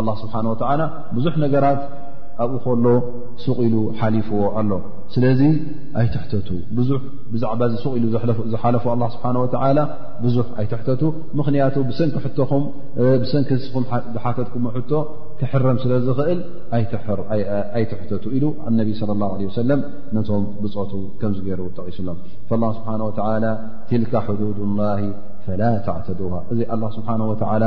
ኣላ ስብሓን ወተዓላ ብዙሕ ነገራት ኣብኡ ከሎ ሱቕ ኢሉ ሓሊፍዎ ኣሎ ስለዚ ኣይትሕተቱ ብዙሕ ብዛዕባ እዚ ሱቕ ኢሉ ዝሓለፉ ኣላ ስብሓን ወተዓላ ብዙሕ ኣይትሕተቱ ምኽንያቱ ብሰንኪ ሕቶኹም ብሰንኪ ንስኹም ዝሓተትኩሞ ሕቶ ክሕረም ስለ ዝኽእል ኣይትሕተቱ ኢሉ ኣነቢ ስለ ላሁ ለ ወሰለም ነቶም ብፆቱ ከምዚ ገይሩ ጠቒሱሎም ፈላ ስብሓን ወተዓላ ትልካ ሕዱድ ላ ፈላ ተዕተዱሃ እዚ ኣላ ስብሓን ወተዓላ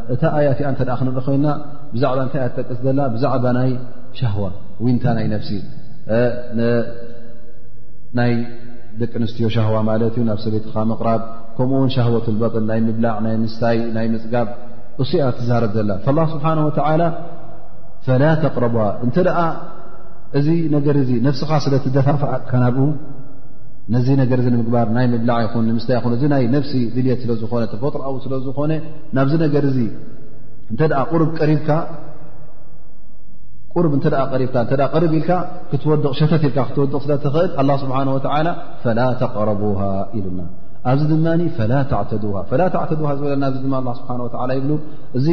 እታ ኣያ እቲኣ እተ ክንርኢ ኮይና ብዛዕባ እንታይ እያ ትጠቅስ ዘላ ብዛዕባ ናይ ሻህዋ ዊንታ ናይ ነፍሲ ናይ ደቂ ኣንስትዮ ሻህዋ ማለት እዩ ናብ ሰበይትኻ ምቕራብ ከምኡ ውን ሻህወት ልበጥን ናይ ምብላዕ ናይ ምስታይ ናይ ምፅጋብ እሱ እያ ትዛረብ ዘላ ላ ስብሓን ወተላ ፈላ ተቅረቧ እንተ ደኣ እዚ ነገር እዚ ነፍስኻ ስለ ትደፋፍኣ ከናብኡ ነዚ ነገር እዚ ንምግባር ናይ ምብላዕ ይኹን ንምስታይ ይኹን እዚ ናይ ነፍሲ ድልት ስለዝኾነ ተፈጥሮኣዊ ስለዝኾነ ናብዚ ነገር እዚ እተ ቁርብ ቀሪብካ ቁርብ እተ ቀሪብካ እተ ቅርብ ኢልካ ክትወድቕ ሸተት ኢልካ ክትወድቕ ስለ ትኽእል ኣላ ስብሓን ወተላ ፈላ ተቕረቡሃ ኢሉና ኣብዚ ድማ ፈላ ተዕተድሃ ፈላ ተዕተድሃ ዝበለና እዚ ድማ ስብሓ ወላ ይብሉ እዚ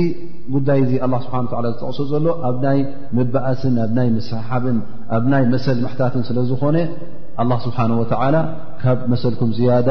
ጉዳይ እዚ ኣላ ስብሓ ላ ዝጠቕሶ ዘሎ ኣብ ናይ ምባእስን ኣብ ናይ ምስሓብን ኣብ ናይ መሰል ምሕታትን ስለ ዝኾነ ኣላ ስብሓን ወተዓላ ካብ መሰልኩም ዝያዳ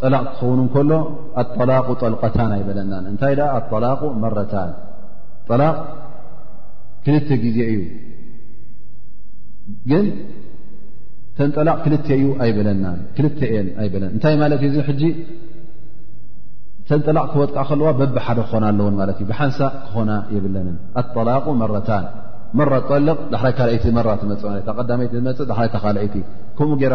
ጠላቕ ክኸውን ከሎ ኣጠላቁ ጠልቀታን ኣይበለናን እንታይ ኣ ኣጠላቁ መረታን ጠላቕ ክልተ ግዜ እዩ ግን ተን ጠላቕ ክልተ እዩ ኣይበለናን ክልተ እየን ኣይበለና እንታይ ማለት እዩ እዚ ሕጂ ተን ጠላቕ ክወጥቃ ከለዋ በብ ሓደ ክኾና ኣለዎን ማለት እዩ ብሓንሳእ ክኾና የብለንን ኣጠላቁ መረታን መረ ጠልቕ ዳሕራይ ካልኣይቲ መራ ትመፅ ማለት ቀዳመይቲ ዝመፅእ ዳሕራይታ ካልኣይቲ ከምኡ ገይራ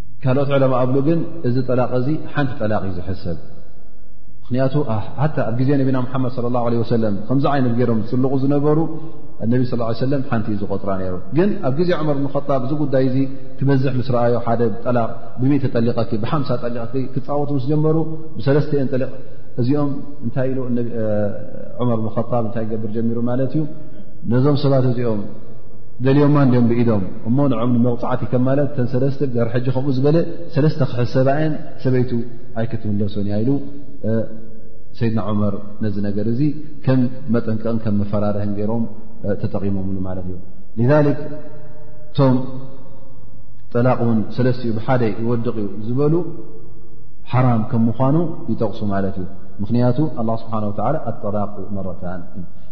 ካልኦት ዕለማ ኣብሉ ግን እዚ ጠላቕ እዚ ሓንቲ ጠላቕ እዩ ዝሕሰብ ምክንያቱ ሓታ ኣብ ግዜ ነቢና ሓመድ ለ ላሁ ለ ሰለም ከምዚ ዓይነት ገይሮም ዝፅልቑ ዝነበሩ ነቢ ስ ሰለም ሓንቲ እዩ ዝቆጥራ ነይሩ ግን ኣብ ግዜ ዑመር ብንኸጣብ እዚ ጉዳይ እዚ ክበዝሕ ምስ ረኣዮ ሓደ ጠላቕ ብሚ ጠሊቐኪ ብሓምሳ ጠሊቕኪ ክፃወቱ ምስ ጀመሩ ብሰለስተ እዮን ጠሊቕ እዚኦም እንታይ ኢሉ ዑመር ብንኸጣብ እንታይ ገብር ጀሚሩ ማለት እዩ ነዞም ሰባት እዚኦም ደልዮማ እንዲኦም ብኢዶም እሞ ንዕም ንመቕፃዕቲ ከም ማለት እተን ሰለስተ ገር ሕጂ ከምኡ ዝበለ ሰለስተ ክሕሰባ እየን ሰበይቱ ኣይክትምለሶን እያ ኢሉ ሰይድና ዑመር ነዚ ነገር እዚ ከም መጠንቀቕን ከም መፈራርህን ገይሮም ተጠቒሞምሉ ማለት እዩ ሊክ እቶም ጠላቕ እውን ሰለስተ ዩ ብሓደ ይወድቕ እዩ ዝበሉ ሓራም ከም ምኳኑ ይጠቕሱ ማለት እዩ ምክንያቱ ኣላ ስብሓን ወላ ኣጠላቁ መረታን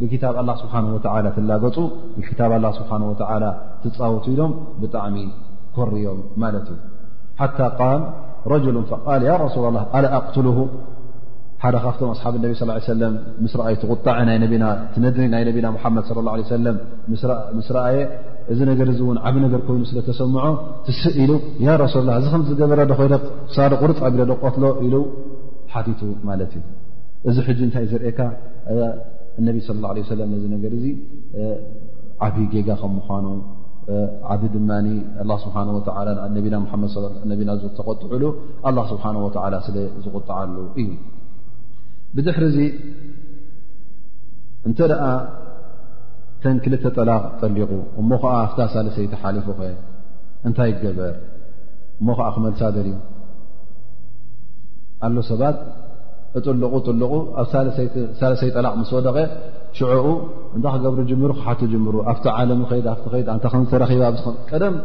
ብክታብ ኣላ ስብሓን ወተላ ትላገፁ ብክታብ ኣላ ስብሓን ወተላ ትፃወቱ ኢሎም ብጣዕሚ ኮርዮም ማለት እዩ ሓታ ቃል ረጅሉ ፈቃል ያ ረሱላ ላ ኣላ ኣቅትልሁ ሓደ ካብቶም ኣስሓብ ነቢ ስ ሰለም ምስ ረኣይ ትቁጣዐ ናይ ነቢና ትነድሪ ናይ ነቢና ሙሓመድ ለ ላ ሰለም ምስ ረኣየ እዚ ነገር እዚ እውን ዓብ ነገር ኮይኑ ስለ ተሰምዖ ትስእ ኢሉ ያ ረሱል ላ እዚ ከም ዝገበረ ዶ ኮይደ ክሳዶ ቁርፅ ኣቢለ ዶ ቀትሎ ኢሉ ሓቲቱ ማለት እዩ እዚ ሕጂ እንታይ ዘርእካ እነቢ ስለ ላ ለ ሰለም ነዚ ነገር እዚ ዓብ ጌጋ ከም ምኳኑ ዓብ ድማ ላ ስብሓ ወላ ነቢና ሓመድ ነቢና ዝተቆጥዕሉ ኣላ ስብሓ ወላ ስለ ዝቁጣዓሉ እዩ ብድሕሪ እዚ እንተ ደኣ ተን ክልተ ጠላቕ ጠሊቑ እሞ ከዓ ኣፍታ ሳልሰይቲ ሓሊፉ ከ እንታይ ይገበር እሞ ከዓ ክመልሳ ደልዩ ኣሎ ሰባት እጥልቑ ጥልቑ ኣብ ሳለሰይ ጠላቕ ምስ ወደቐ ሽዕኡ እንታይ ክገብሩ ጅምሩ ክሓቱ ጅምሩ ኣብቲ ዓለም ኸድ ኣብቲ ኸድ ኣንታ ከም ዝተረኺባ ቀደም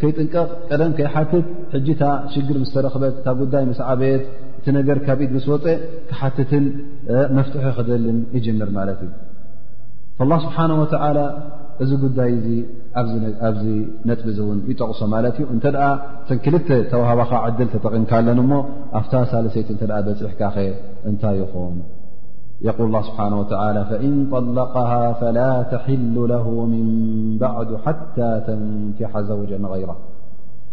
ከይጥንቀቕ ቀደም ከይሓትት ሕጂ እታ ሽግር ምስ ተረኽበት እታ ጉዳይ ምስ ዓበየት እቲ ነገር ካብ ኢድ ምስ ወፀ ክሓትትን መፍትሒ ክደልን ይጅምር ማለት እዩ ላ ስብሓን ወተላ እዚ ጉዳይ እዚ ኣብዚ ነጥቢ እዚ እውን ይጠቕሶ ማለት እዩ እንተ ሰን ክልተ ተዋህባኻ ዕድል ተጠቒምካ ኣለንሞ ኣፍታ ሳልሰይቲ እተ በፂሕካኸ እንታይ ይኹን የቁል ላ ስብሓን ወተላ ፈእን ጠለቀሃ ፈላ ተሕሉ ለ ምን ባዕዱ ሓታ ተንኪሓ ዘውጀ ንغይራ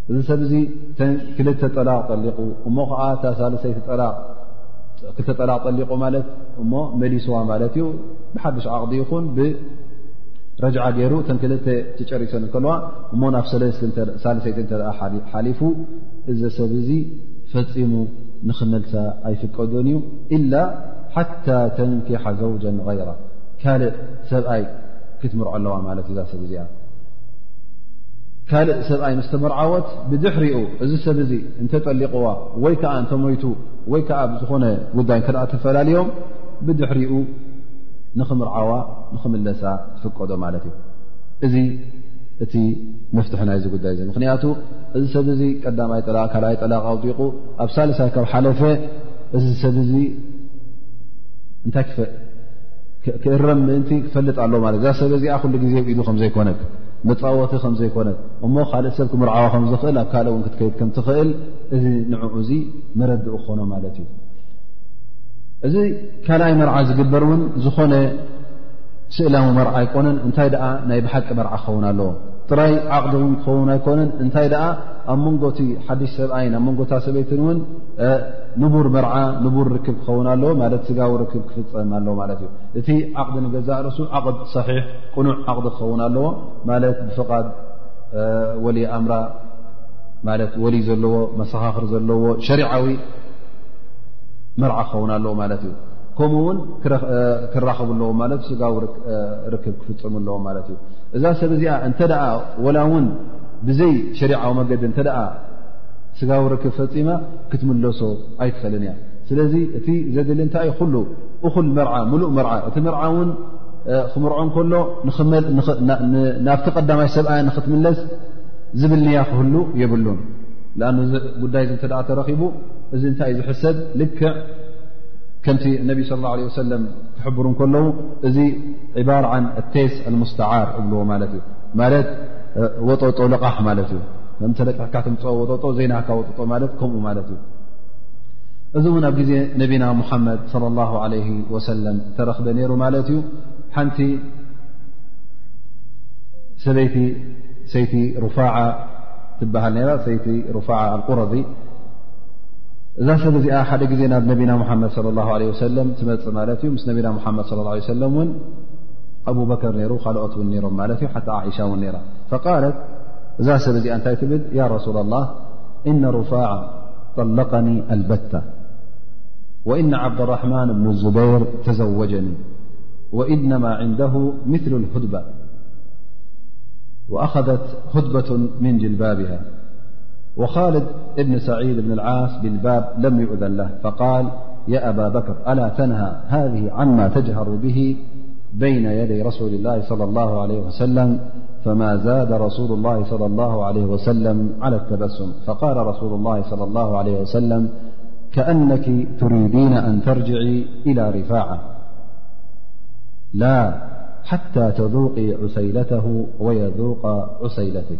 እዚ ሰብ እዚ ተን ክልተ ጠላቕ ጠሊቑ እሞ ከዓ እታ ሳልሰይቲ ጠላቕ ክልተ ጠላቕ ጠሊቑ ማለት እሞ መሊስዋ ማለት እዩ ብሓዱሽ ዓቕዲ ይኹን ብረጅዓ ገይሩ እተን ክልተ ትጨሪሰን ከለዋ እሞ ናብ ሰለስተ ሳልሰይቲ እተ ሓሊፉ እዚ ሰብ እዚ ፈፂሙ ንኽመልሳ ኣይፍቀዱን እዩ ኢላ ሓታ ተንኪሓ ዘውጀ ይራ ካልእ ሰብኣይ ክትምርዖ ኣለዋ ማለት እዛ ሰብ እዚኣ ካልእ ሰብኣይ ምስ ተመርዓወት ብድሕሪኡ እዚ ሰብ እዚ እንተጠሊቕዋ ወይ ከዓ እንተሞይቱ ወይ ከዓ ብዝኾነ ጉዳይ ከኣ ተፈላልዮም ብድሕሪኡ ንኽምርዓዋ ንኽምለሳ ትፍቀዶ ማለት እዩ እዚ እቲ መፍትሒ ናይዚ ጉዳይ እዚ ምክንያቱ እዚ ሰብ እዚ ቀዳማይ ጠላቕ ካልኣይ ጠላቕ ኣውጢቑ ኣብ ሳልሳይ ካብ ሓለፈ እዚ ሰብ እዚ እንታይ ክእረም ምእንቲ ክፈልጥ ኣሎ ማለት እዛ ሰብ እዚኣ ኩሉ ግዜ ኢዱ ከም ዘይኮነት መፃወቲ ከም ዘይኮነት እሞ ካልእ ሰብ ክምርዓዋ ከም ዝኽእል ኣብ ካልእ እውን ክትከይድ ከም ትኽእል እዚ ንዕኡ እዚ መረድኡ ክኾኖ ማለት እዩ እዚ ካልኣይ መርዓ ዝግበር እውን ዝኾነ ስእላዊ መርዓ ኣይኮነን እንታይ ደኣ ናይ ብሓቂ መርዓ ክኸውን ኣለዎ ጥራይ ዓቕዲ እውን ክኸውን ኣይኮነን እንታይ ደኣ ኣብ መንጎቲ ሓድሽ ሰብኣይን ኣብ መንጎታ ሰበይትን እውን ንቡር መርዓ ንቡር ርክብ ክኸውን ኣለዎ ማለት ስጋዊ ርክብ ክፍፀም ኣለዎ ማለት እዩ እቲ ዓቕዲ ንገዛእ ርእሱ ዓቕድ ሰሒሕ ቅኑዕ ዓቕዲ ክኸውን ኣለዎ ማለት ብፍቓድ ወል ኣምራ ማለት ወል ዘለዎ መሰኻኽር ዘለዎ ሸሪዓዊ መርዓ ክኸውን ኣለዎ ማለት እዩ ከምኡ እውን ክራኸቡ ኣለዎ ማለት ስጋዊ ርክብ ክፍፀሙ ኣለዎ ማለት እዩ እዛ ሰብ እዚኣ እንተ ወላ እውን ብዘይ ሸሪዓዊ መገዲ እተ ስጋዊ ርክብ ፈፂማ ክትምለሶ ኣይትኽእልን እያ ስለዚ እቲ ዘድሊ እንታይ እዩ ሉ እኹል መርዓ ምሉእ መርዓ እቲ መርዓ እውን ክምርዖ ከሎ ናብቲ ቀዳማይ ሰብኣያ ንክትምለስ ዝብል ንያ ክህሉ የብሉን ኣ ጉዳይ እ ተ ተረኪቡ እዚ እንታይ እዩ ዝሕሰብ ልክዕ ከምቲ ነቢ ለ ለ ሰለም ክሕብሩ ከለዉ ዕባር ዓን ኣቴስ ኣልሙስተዓር እብልዎ ማለት እዩ ማለት ወጠጦ ልቓሕ ማለት እዩ ከም ተለቅሕካ ትምፅ ወጠጦ ዘይናካ ወጠጦ ማለት ከምኡ ማለት እዩ እዚ እውን ኣብ ግዜ ነቢና ሙሓመድ ለ ላ ለ ወሰለም ተረክበ ነይሩ ማለት እዩ ሓንቲ ሰበይቲ ሰይቲ ሩፋዓ ትበሃል ነራ ሰይቲ ሩፋዓ ኣልቁረዚ إذا سب حد ز نب نبينا محمد صلى الله عليه وسلم م ملت مس نبنا محمد صى اله عليه وسلم ون أبو بكر نر خلقت و نرم مالت حتى عئشا ون نر فقالت ذا سب نتي تبل يا رسول الله إن رفاع طلقني البتة وإن عبد الرحمن بن الزبير تزوجني وإنما عنده مثل الحدبة وأخذت هدبة من جلبابها وخالد بن سعيد بن العاس بالباب لم يؤذن له فقال يا أبا بكر ألا تنهى هذه عما تجهر به بين يدي رسول الله صلى الله عليه وسلم فما زاد رسول الله - صلى الله عليه وسلم - على التبسم فقال رسول الله صلى الله عليه وسلم - كأنك تريدين أن ترجعي إلى رفاعة لا حتى تذوقي عسيلته ويذوق عسيلتك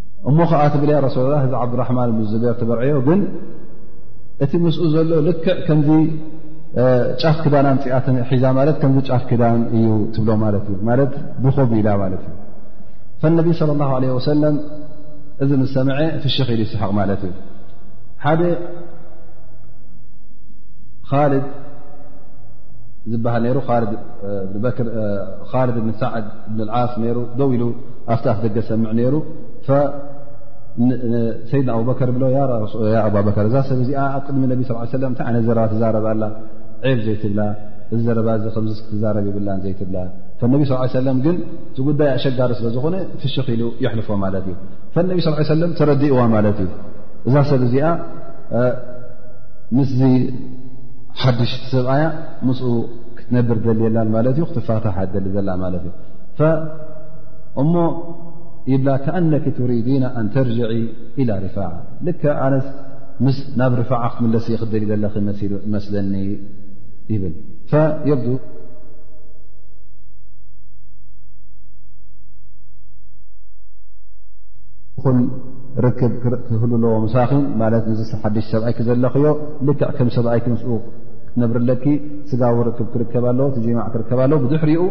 እሞ ኸዓ ትብል ያ ረሱላ ላ እዚ ዓብዱራሕማን ብ ዙቤር ትበርዐዮ ግን እቲ ምስኡ ዘሎ ልክዕ ከምዚ ጫፍ ክዳን ኣምፅኣ ሒዛ ማለት ከምዚ ጫፍ ክዳን እዩ ትብሎ ማለት እዩ ማለት ብኹብ ኢላ ማለት እዩ ፈነቢ ስለ ላሁ ለ ወሰለም እዚ ምስ ሰምዐ ፍሽኽ ኢሉ ይስሓቕ ማለት እዩ ሓደ ካልድ ዝበሃል ሩ ካልድ እብን ሳዕድ እብን ዓስ ሩ ደው ኢሉ ኣብቲ ኣፍ ደገ ዝሰምዕ ነይሩ ሰይድና ኣቡበከር ብሎ ኣባበከር እዛ ሰብ እዚኣ ኣብ ቅድሚ ነቢ ስ ሰለ እንታይ ዓይነት ዘረባ ትዛረብ ኣላ ዔብ ዘይትብላ እዚ ዘረባ እዚ ከምዚ ክትዛረብ ይብላን ዘይትብላ ነቢ ስ ሰለም ግን እቲ ጉዳይ ኣሸጋሪ ስለ ዝኾነ ፍሽኽ ኢሉ የሕልፎ ማለት እዩ ፈነቢ ስ ሰለም ተረዲእዋ ማለት እዩ እዛ ሰብ እዚኣ ምስዚ ሓድሽ ሰብኣያ ምስኡ ክትነብር ደልየላን ማለት እዩ ክትፋታሕ ኣደሊ ዘላ ማለት እዩ እሞ ይብላ ከኣነኪ ትሪዲና ኣንተርጅዒ ኢላ ርፋዓ ልክ ኣነስ ምስ ናብ ርፋዓ ክትምለስ እየ ክደሊ ዘለኺ መስለኒ ይብል የብዱ ኹል ርክብ ክህሉ ኣለዎ ምሳኺ ማለት ንዝስ ሓደሽ ሰብኣይኪ ዘለኽዮ ልክዕ ከም ሰብኣይኪ ምስኡ ክትነብርለኪ ስጋዊ ርክብ ክርከብ ኣለዎ ትዜማዕ ክርከብ ኣለዎ ብድሕሪኡ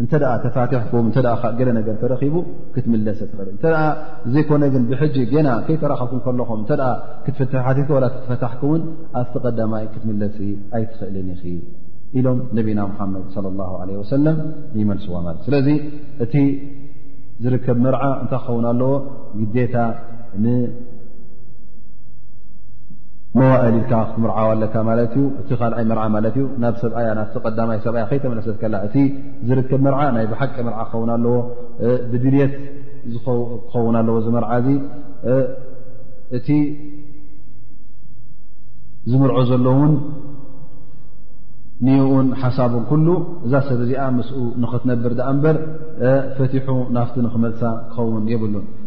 እንተ ተፋትሕኩም እተ ገለ ነገር ተረኪቡ ክትምለሰ ትኽእል እተ ዘይኮነ ግን ብሕጂ ገና ከይተራኸብኩም ከለኹም እተ ክትፍትሒ ሓትት ዋላ ክትፈታሕኩ ውን ኣብቲ ቀዳማይ ክትምለሲ ኣይትኽእልን ኢኺ ኢሎም ነቢና ሙሓመድ ለ ላ ለ ወሰለም ይመልስዋ ማለት ስለዚ እቲ ዝርከብ መርዓ እንታይ ክኸውን ኣለዎ ግዴታ መዋእል ኢልካ ክትምርዓው ኣለካ ማለት እዩ እቲ ካልኣይ መርዓ ማለት እዩ ናብ ሰብኣያ ናብ ቀዳማይ ሰብኣያ ከይተመለሰት ከላ እቲ ዝርከብ መርዓ ናይ ብሓቂ መርዓ ክኸውን ኣለዎ ብድልት ክኸውን ኣለዎ እዚ መርዓ እዚ እቲ ዝምርዖ ዘሎ እውን ንኡን ሓሳቡን ኩሉ እዛ ሰብ እዚኣ ምስኡ ንኽትነብር ድኣ እምበር ፈትሑ ናፍቲ ንክመልሳ ክኸውን የብሉን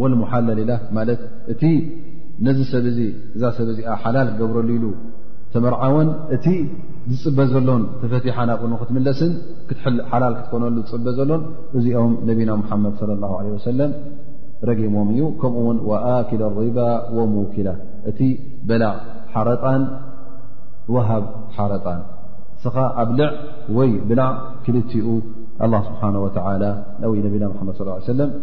ወልሙሓለል ኢላ ማለት እቲ ነዚ ሰብ እዚ እዛ ሰብ እዚኣ ሓላል ክገብረሉ ኢሉ ተመርዓወን እቲ ዝፅበ ዘሎን ተፈቲሓ ናብኡ ንክትምለስን ሓላል ክትኮነሉ ዝፅበ ዘሎን እዚኦም ነቢና ሙሓመድ ለ ላ ለ ወሰለም ረጊሞም እዩ ከምኡ ውን ወኣኪል ሪባ ወሙኪላ እቲ በላዕ ሓረጣን ወሃብ ሓረጣን እስኻ ኣብ ልዕ ወይ ብላዕ ክልትኡ ኣላ ስብሓን ወተላ ን ነቢና ሓመድ ስ ሰለም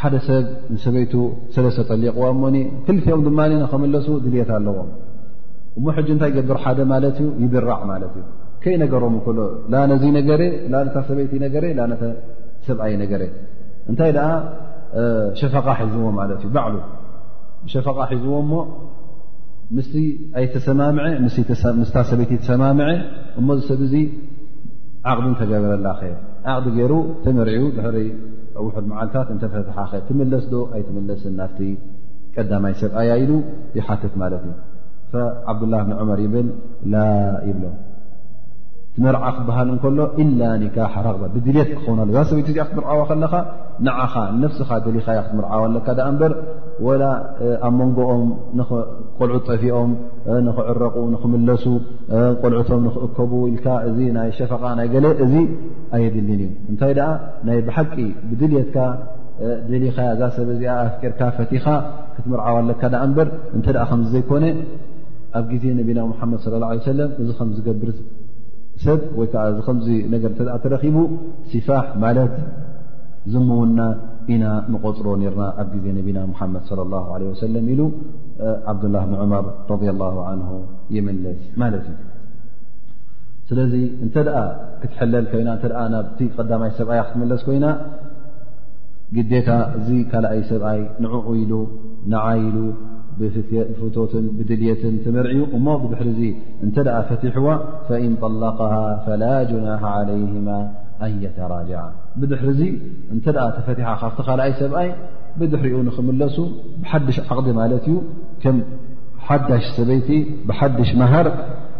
ሓደ ሰብ ንሰበይቱ ሰለሰ ጠሊቕዋ እሞኒ ክልቲኦም ድማ ንኸምለሱ ድልት ኣለዎም እሞ ሕጂ እንታይ ገብር ሓደ ማለት እዩ ይብራዕ ማለት እዩ ከይ ነገሮም እከሎ ላ ነዚ ነገረ ላ ነታ ሰበይቲ ነገረ ላ ነተ ሰብኣይ ነገረ እንታይ ደኣ ሸፈቃ ሒዝዎ ማለት እዩ ባዕሉ ሸፈቃ ሒዝዎ እሞ ምስ ኣይተሰማምዐ ምስታ ሰበይቲ ተሰማምዐ እሞዚ ሰብ እዚ ዓቕዲ ተገብረላ ኸ ዓቕዲ ገይሩ ተመርዕኡ ድሕሪ ኣብ ውሑድ መዓልታት እንተፈትሓኸ ትምለስ ዶ ኣይትምለስን ናብቲ ቀዳማይ ሰብኣያ ኢሉ ይሓትት ማለት እዩ ዓብዱላህ ብን ዑመር ይብል ላ ይብሎ ትመርዓ ክበሃል እንከሎ ኢላ ኒካሓ ረቕባ ብድልት ክኸውን ኣ ዛ ሰበይቲ እዚኣ ክትምርዓዋ ከለኻ ንዓኻ ንነፍስኻ ደሊኻያ ክትምርዓዋ ኣለካ ዳኣ እምበር ወላ ኣብ መንጎኦም ቆልዑት ጠፊኦም ንኽዕረቑ ንኽምለሱ ቆልዑቶም ንኽእከቡ ኢልካ እዚ ናይ ሸፈቓ ናይ ገለ እዚ ኣየድልን እዩ እንታይ ደኣ ናይ ብሓቂ ብድልትካ ደሊኻ እዛ ሰብ እዚኣ ኣፍቅርካ ፈቲኻ ክትምርዓው ኣለካ ዳኣ እምበር እንተ ከምዚ ዘይኮነ ኣብ ግዜ ነቢና ሙሓመድ ስለ ላ ሰለ እዚ ከም ዝገብር ሰብ ወይ ከዓ እዚ ከምዚ ነገር እተ ተረኪቡ ሲፋሕ ማለት ዝምውና ኢና ንቆፅሮ ነርና ኣብ ግዜ ነቢና ሙሓመድ ስለ ላ ለ ወሰለም ኢሉ ዓብዱላ ብን ዑመር ረ ላ ን ይምልስ ማለት እዩ ስለዚ እንተ ክትሕለል ኮይና እተ ናብቲ ቀዳማይ ሰብኣያ ክትምለስ ኮይና ግዴታ እዚ ካልኣይ ሰብኣይ ንዕኡ ኢሉ ንዓይ ኢሉ ብፍቶትን ብድልትን ትመርዕዩ እሞ ብድሕሪ ዚ እንተ ፈትሕዋ ፈኢን ጠላቀሃ ፈላ ጅናሓ ዓለይማ ኣየተራጃ ብድሕሪ ዚ እንተ ተፈትሓ ካብቲ ካልኣይ ሰብኣይ ብድሕሪኡ ንክምለሱ ብሓድሽ ዓቕዲ ማለት እዩ ከም ሓዳሽ ሰበይቲ ብሓድሽ መሃር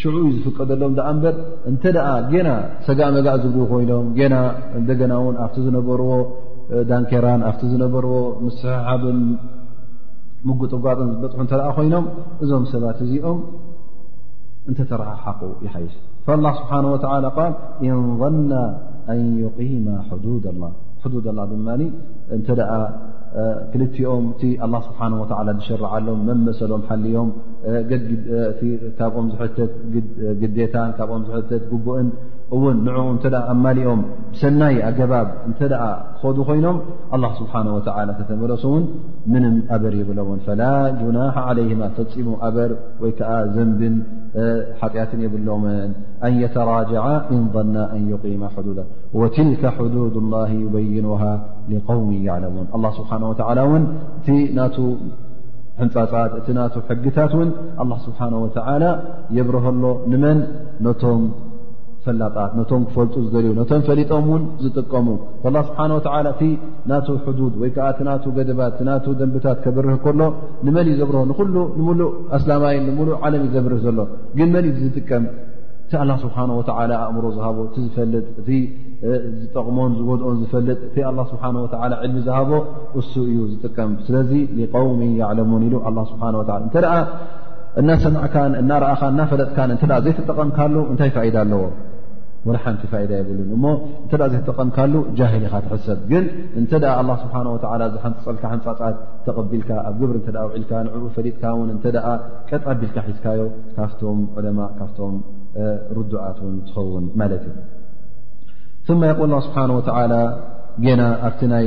ሽዑ እዩ ዝፍቀደሎም ዳኣ እምበር እንተ ጌና ሰጋእመጋእ ዝብሉ ኮይኖም ጌና እንደገና እውን ኣብቲ ዝነበርዎ ዳንኬራን ኣብቲ ዝነበርዎ ምስሕሓብን ምጉጥጓጥን ዝበፅሑ እንተ ኮይኖም እዞም ሰባት እዚኦም እንተተረሓሓቁ ይሓይሽ ላ ስብሓን ወተላ ቃል ኢንና ኣን ዩማ ዱድ ላ ዱድ ላ ድማ እንተ ክልቲኦም እቲ ኣላ ስብሓን ወላ ዝሸርዓሎም መመሰሎም ሓልዮም ካብኦም ዝሕተት ግዴታን ካብኦም ዝሕተት ግቡእን እውን ንኡ እተ ኣማሊኦም ብሰናይ ኣገባብ እተ ክኸዱ ኮይኖም ኣላ ስብሓን ወላ ተተመለሱ እውን ምንም ኣበር የብሎምን ፈላ ጁናሓ ዓለይማ ፈፂሙ ኣበር ወይ ከዓ ዘንብን ሓጢኣትን የብሎምን ኣን የተራጃዓ እንና ኣን ይማ ሕዱዳ ወትልካ ሕዱድ ላ ዩበይኑሃ ሊቀውሚ ያዕለሙን ስብሓ ወላ እውን እቲ ናቱ ሕንፃፃት እቲ ናቱ ሕግታት እውን ኣላ ስብሓን ወተላ የብረሀሎ ንመን ነቶም ፈላጣት ነቶም ክፈልጡ ዝደልዩ ነቶም ፈሊጦም እውን ዝጥቀሙ ላ ስብሓን ወተላ እቲ ናቱ ሕዱድ ወይ ከዓ እቲ ናቱ ገደባት እቲ ናቱ ደንብታት ከብርህ ከሎ ንመን እዩ ዘብርሆ ንኩሉ ንምሉእ ኣስላማይን ንምሉእ ዓለም እዩ ዘብርህ ዘሎ ግን መን እዩ ዝጥቀም እቲ ኣላ ስብሓን ወተላ ኣእምሮ ዝሃቦ እቲ ዝፈልጥ እቲ ዝጠቕሞን ዝጎድኦን ዝፈልጥ እቲ ኣላ ስብሓን ወተላ ዕልሚ ዝሃቦ እሱ እዩ ዝጥቀም ስለዚ ሊቀውሚ ያዕለሙን ኢሉ ኣላ ስብሓን ወላ እንተ ደኣ እናሰማዕካን እናረኣኻን እናፈለጥካን እተ ዘይተጠቐምካሉ እንታይ ፋይዳ ኣለዎ ወላ ሓንቲ ፋይዳ የብሉን እሞ እንተ ዘይተጠቐምካሉ ጃሂል ኢኻ ትሕሰብ ግን እንተ ኣላ ስብሓን ወላ ዝሓንፅፀልካ ሓንፃፃት ተቐቢልካ ኣብ ግብሪ እተ ውዒልካ ንዕኡ ፈሊጥካ ውን እተ ቀጥ ኣቢልካ ሒዝካዮ ካብቶም ዕለማ ካብቶም ርዱዓት ውን ትኸውን ማለት እዩ ማ የቁል ስብሓን ወላ ጌና ኣብቲ ናይ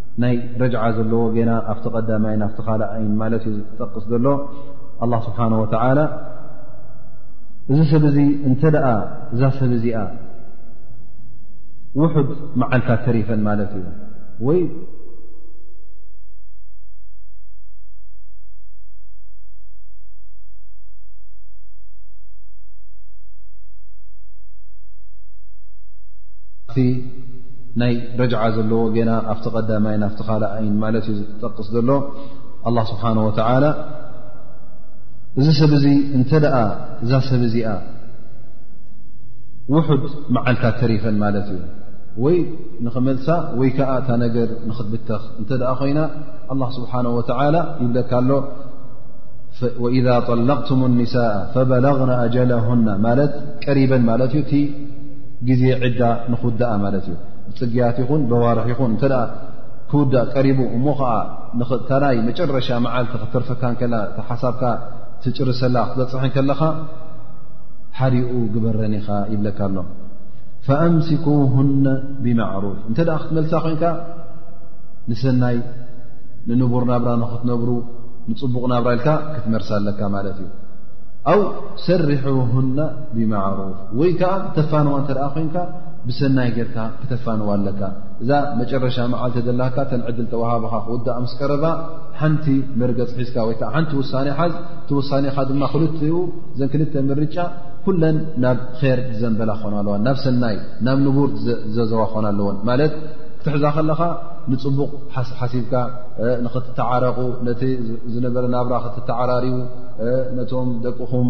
ናይ ረጅዓ ዘለዎ ጌና ኣብቲ ቀዳማይ ናብቲ ካልኣይን ማለት እዩ ዝጠቅስ ዘሎ ኣላ ስብሓን ወተላ እዚ ሰብ እዚ እንተ ደኣ እዛ ሰብ እዚኣ ውሑድ መዓልታት ተሪፈን ማለት እዩ ወይ ናይ ረጅዓ ዘለዎ ጌና ኣብቲ ቀዳማይ ናብቲ ካልኣይን ማለት እዩ ዝጠቅስ ዘሎ ኣላ ስብሓን ወተላ እዚ ሰብ እዚ እንተ ደኣ እዛ ሰብ እዚኣ ውሑድ መዓልታት ተሪፈን ማለት እዩ ወይ ንኽመልሳ ወይ ከዓ እታ ነገር ንኽትብተኽ እንተ ደኣ ኮይና ኣላ ስብሓን ወተላ ይብለካ ኣሎ ወኢዛ ጠለቅቱም ኒሳء ፈበለغና ኣጀለሁና ማለት ቀሪበን ማለት እዩ ግዜ ዕዳ ንክውዳኣ ማለት እዩ ብፅግያት ይኹን በዋርሒ ይኹን እተ ክውዳእ ቀሪቡ እሞ ከዓ ታናይ መጨረሻ መዓልቲ ክተርፈካ ከላ ሓሳብካ ትጭርሰላ ክትበፅሐ ከለኻ ሓሪኡ ግበረን ኢኻ ይብለካ ኣሎ ፈኣምሲኩነ ብማዕሩፍ እንተ ክትመልሳ ኮንካ ንሰናይ ንንቡር ናብራ ንክትነብሩ ንፅቡቕ ናብራ ኢልካ ክትመርሳ ኣለካ ማለት እዩ ኣው ሰሪሑሁና ብማዕሩፍ ወይ ከዓ ተፋንዋ እተ ኮንካ ብሰናይ ጌርካ ክተፋንዋ ኣለካ እዛ መጨረሻ መዓልቲ ዘላካ ተን ዕድል ተዋሃብኻ ክውዳ ምስ ቀረባ ሓንቲ መርገፅ ሒዝካ ወይ ከዓ ሓንቲ ውሳኔ ሓዝ እቲ ውሳኔኻ ድማ ክልትኡ ዘን ክልተ ምርጫ ኩለን ናብ ር ዝዘንበላ ክኾና ኣለዋን ናብ ሰናይ ናብ ንቡር ዘዘዋ ክኾና ኣለዎን ማለት ክትሕዛ ከለኻ ንፅቡቕ ሓሲብካ ንክትተዓረቑ ነቲ ዝነበረ ናብራ ክትተዓራርዩ ነቶም ደቅኹም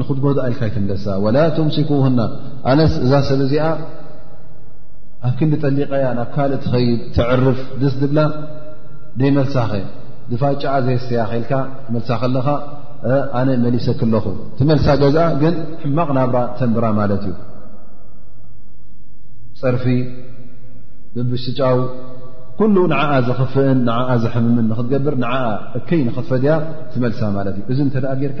ንክትጎድኣ ኢልካ ኣይትንደሳ ወላ ትምሲኩና ኣነስ እዛ ሰብ እዚኣ ኣብ ክንዲ ጠሊቀያ ናብ ካልእ ትኸይድ ትዕርፍ ደስ ድብላ ደይመልሳኸ ድፋጫዓ ዘየሰያ ከልካ ትመልሳ ከለኻ ኣነ መሊሰኪ ኣለኹ ትመልሳ ገዝኣ ግን ሕማቕ ናብራ ተንብራ ማለት እዩ ፀርፊ ብብስጫው ኩሉ ንዓ ዘኽፍእን ንዓ ዘሕምምን ንክትገብር ንዓ እከይ ንክትፈድያ ትመልሳ ማለት እዩ እዚ እንተ ጌርካ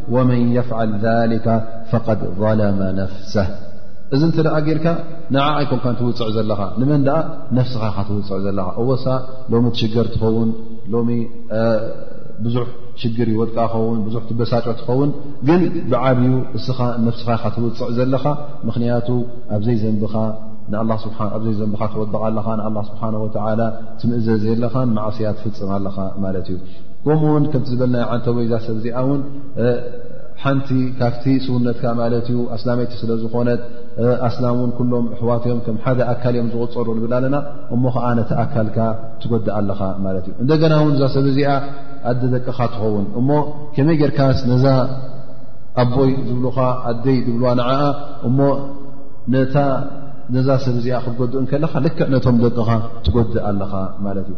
ወመን የፍዓል ዛሊካ ፈቐድ ዘለመ ነፍሰ እዚ እንተ ደኣ ጌርካ ንዓ ኣይኮንካ ትውፅዕ ዘለኻ ንመን ደኣ ነፍስኻ ካ ትውፅዕ ዘለኻ እወሳ ሎሚ ትሽገር ትኸውን ሎሚ ብዙሕ ሽግር ይወድቃ ኸውን ብዙሕ ትበሳጮ ትኸውን ግን ብዓብዩ እስኻ ነፍስኻ ኢካ ትውፅዕ ዘለኻ ምኽንያቱ ኣብዘይ ዘንብኻ ኣብዘይ ዘንብኻ ትወድቕ ኣለኻ ንኣላ ስብሓን ወተዓላ ትምእዘዝ የለኻን ማዕስያ ትፍፅም ኣለኻ ማለት እዩ ከምኡ ውን ከምቲ ዝበልና ዓንተቦይ እዛ ሰብ እዚኣ ውን ሓንቲ ካብቲ ስውነትካ ማለት እዩ ኣስላመይቲ ስለ ዝኾነት ኣስላም ውን ኩሎም ኣሕዋት እዮም ከም ሓደ ኣካል እዮም ዝቕፀሩ ንብል ኣለና እሞ ከዓ ነቲ ኣካልካ ትጎድእ ኣለኻ ማለት እዩ እንደገና ውን እዛ ሰብ እዚኣ ኣደ ደቅኻ ትኸውን እሞ ከመይ ጌርካስ ነዛ ኣቦይ ዝብልኻ ኣደይ ዝብልዋ ንዓኣ እሞ ነዛ ሰብ እዚኣ ክትጎድእ ከለኻ ልክዕ ነቶም ደቅኻ ትጎድእ ኣለኻ ማለት እዩ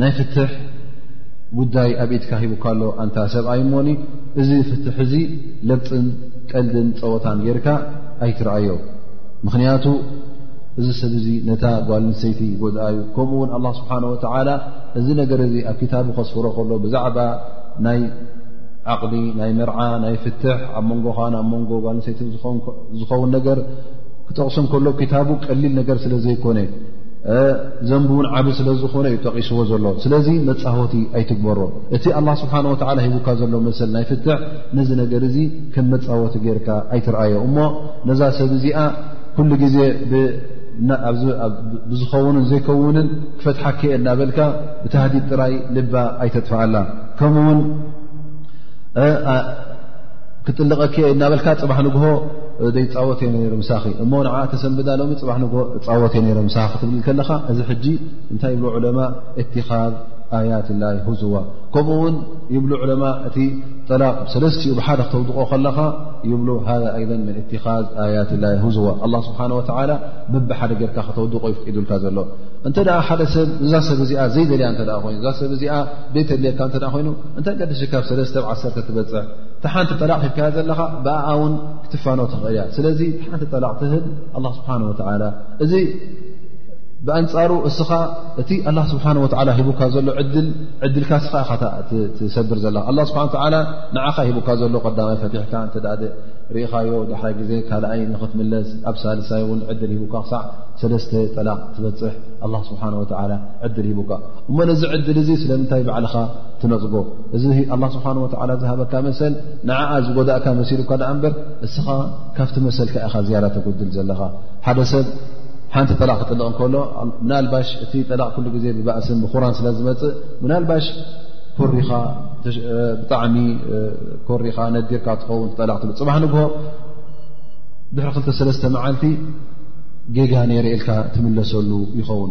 ናይ ፍትሕ ጉዳይ ኣብ ኢድካ ሂቡካ ኣሎ ኣንታ ሰብኣይ እሞኒ እዚ ፍትሕ እዚ ለብጥን ቀልድን ፀወታን ጌርካ ኣይትርኣዮ ምኽንያቱ እዚ ሰብ እዚ ነታ ጓል ንሰይቲ ይጎድኣ እዩ ከምኡ ውን ኣላ ስብሓን ወተላ እዚ ነገር እዚ ኣብ ክታቡ ከስፍሮ ከሎ ብዛዕባ ናይ ዓቕዲ ናይ መርዓ ናይ ፍትሕ ኣብ መንጎኻን ኣብ መንጎ ጓል ንሰይትን ዝኸውን ነገር ክጠቕሶም ከሎ ክታቡ ቀሊል ነገር ስለ ዘይኮነ ዘንብ እውን ዓብ ስለ ዝኾነ እዩ ጠቂስዎ ዘሎ ስለዚ መፃወቲ ኣይትግበሮ እቲ ኣላ ስብሓን ወላ ሂቡካ ዘሎ መሰል ናይ ፍትሕ ነዚ ነገር እዚ ከም መፃወቲ ገይርካ ኣይትርኣዮ እሞ ነዛ ሰብ እዚኣ ኩሉ ግዜ ብዝኸውንን ዘይከውንን ክፈትሓኪ እናበልካ ብታህዲድ ጥራይ ልባ ኣይተጥፍኣላ ከምኡውን ክጥልቐኪ እየ እናበልካ ፅባሕ ንግሆ ዘይፃወት እየ ነረ ምሳኺ እሞ ንዓ ተሰንብዳ ሎሚ ፅባሕ ንግሆ እፃወት እየ ነረ ምሳኺ ክትብል ከለኻ እዚ ሕጂ እንታይ ይብሉ ዕለማ እትኻብ ኣያት ላይ ሁዝዋ ከምኡ ውን ይብሉ ዕለማ እቲ ጠላቕ ሰለስትኡ ብሓደ ክተውድቆ ከለኻ ይብሉ ሃ ኣይን ምን እትኻዝ ኣያት ላይ ሁዝዋ ኣላ ስብሓን ወተላ በብ ሓደ ጌርካ ክተውድቆ ይፍቂዱልካ ዘሎ እንተ ሓደ ሰብ እዛ ሰብ እዚኣ ዘይደልያ እተ ኮይኑ እዛ ሰብ እዚኣ ዘይተድልየካ እተ ኮይኑ እንታይ ቀድሲ ካብ ሰለስተ ብ ዓሰርተ ትበፅዕ እታ ሓንቲ ጠላቕ ሂብካያ ዘለኻ ብኣኣ ውን ክትፋኖ ትኽእያ ስለዚ ሓንቲ ጠላቕ ትህብ ኣላ ስብሓን ወተላ እዚ ብኣንፃሩ እስኻ እቲ ኣላ ስብሓን ወላ ሂቡካ ዘሎ ዕድልካ እስኻ ኢኻ ትሰብር ዘለኻ ኣላ ስብሓ ላ ንዓኻ ሂቡካ ዘሎ ቀዳማይ ፈትሕካ እተ ርኢኻዮ ዳሕራይ ግዜ ካልኣይ ንኽትምለስ ኣብ ሳልሳይ እውን ዕድል ሂቡካ ክሳዕ ሰለስተ ጠላቕ ትበፅሕ ኣላ ስብሓን ወላ ዕድል ሂቡካ እሞ ነዚ ዕድል እዚ ስለምንታይ ባዕልኻ ትነፅጎ እዚ ኣላ ስብሓን ወላ ዝሃበካ መሰል ንዓኣ ዝጎዳእካ መሲሉካ ድኣ እምበር እስኻ ካብቲ መሰልካ ኢኻ ዝያዳ ተጎድል ዘለኻ ሓደ ሰብ ሓንቲ ጠላቕ ክጥልቕ እንከሎ ምናልባሽ እቲ ጠላቕ ኩሉ ግዜ ብባእስን ብኩራን ስለ ዝመፅእ ምናልባሽ ኮሪኻ ብጣዕሚ ኮሪኻ ነዲርካ ትኸውን ትጠላቕ ትብል ፅባሕ ንግሆ ድሕሪ ክልተሰለስተ መዓልቲ ጌጋ ነይረ ኢልካ ትምለሰሉ ይኸውን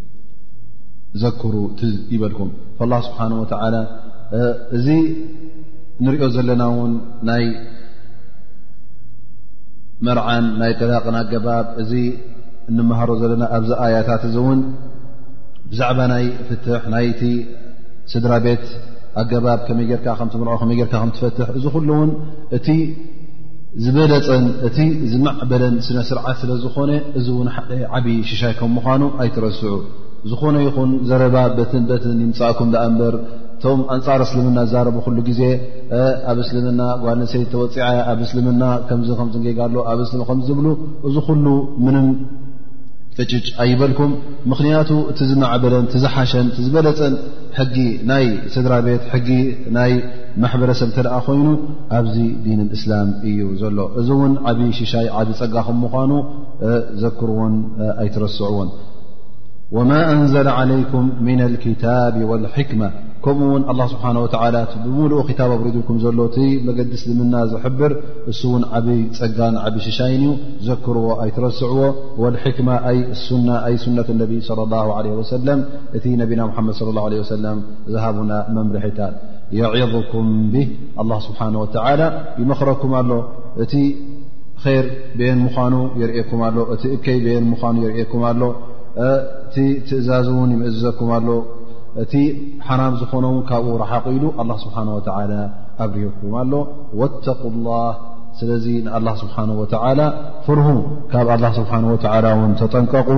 ዘክሩ ትዝ ይበልኩም ላ ስብሓን ወተላ እዚ ንሪኦ ዘለና ውን ናይ መርዓን ናይ ጠላቕን ኣገባብ እዚ እንመሃሮ ዘለና ኣብዚ ኣያታት እዚ እውን ብዛዕባ ናይ ፍትሕ ናይቲ ስድራ ቤት ኣገባብ ከመይ ጌርካ ከምትምርዖ ከመይ ጌርካ ከምትፈትሕ እዚ ኩሉ እውን እቲ ዝበለፀን እቲ ዝማዕበለን ስነ ስርዓት ስለ ዝኾነ እዚ እውን ሓደ ዓብዪ ሽሻይ ከም ምዃኑ ኣይትረስዑ። ዝኾነ ይኹን ዘረባ በትን በትን ይምፃእኩም ደኣ እምበር እቶም ኣንፃር እስልምና ዝዛረቡ ኩሉ ግዜ ኣብ እስልምና ጓል ኣንሰይቲ ተወፂዓ እያ፣ ኣብ እስልምና ከምዚ ከምዚ ጌጋ ኣሎ፣ ኣብ እስልምና ከምዚ ዝብሉ እዚ ኩሉ ምንም ቅጭጭ ኣይበልኩም። ምኽንያቱ እቲ ዝማዕበለን እቲ ዝሓሸን እቲ ዝበለፀን ሕጊ ናይ ስድራ ቤት ሕጊ ናይ ማሕበረሰብ እንተደኣ ኮይኑ ኣብዚ ዲን እስላም እዩ ዘሎ እዚ እውን ዓብ ሽሻይ ዓብ ፀጋ ከም ምኳኑ ዘክርዎን ኣይትረስዕዎን ወማ ኣንዘለ ዓለይኩም ምና ልክታብ ወልሕክማ ከምኡ ውን ኣላ ስብሓን ወተላ እቲ ብምሉኡ ክታብ ኣብሪድልኩም ዘሎ እቲ መገዲ እስልምና ዝሕብር እሱ እውን ዓብ ፀጋን ዓብ ሽሻይን እዩ ዘክርዎ ኣይትረስዕዎ ወልሕክማ ኣይ ሱና ኣይ ሱነት ነቢይ ለ ላ ለ ወሰለም እቲ ነቢና ሓመድ ለ ለ ወሰለም ዝሃቡና መምርሒታት የዒظኩም ብህ ኣላ ስብሓን ወተላ ይመኽረኩም ኣሎ እቲ ር በየን ምዃኑ የርእኩም ኣሎ እቲ እከይ በየን ምዃኑ የርእኩም ኣሎ እቲ ትእዛዝ እውን ይምእዝዘኩም ኣሎ እቲ ሓራም ዝኾነ ውን ካብኡ ረሓቕ ኢሉ ኣላ ስብሓን ወተላ ኣብርህኩም ኣሎ ወተቁ ላ ስለዚ ንኣላ ስብሓን ወተላ ፍርሁ ካብ ኣላ ስብሓን ወተላ እውን ተጠንቀቑ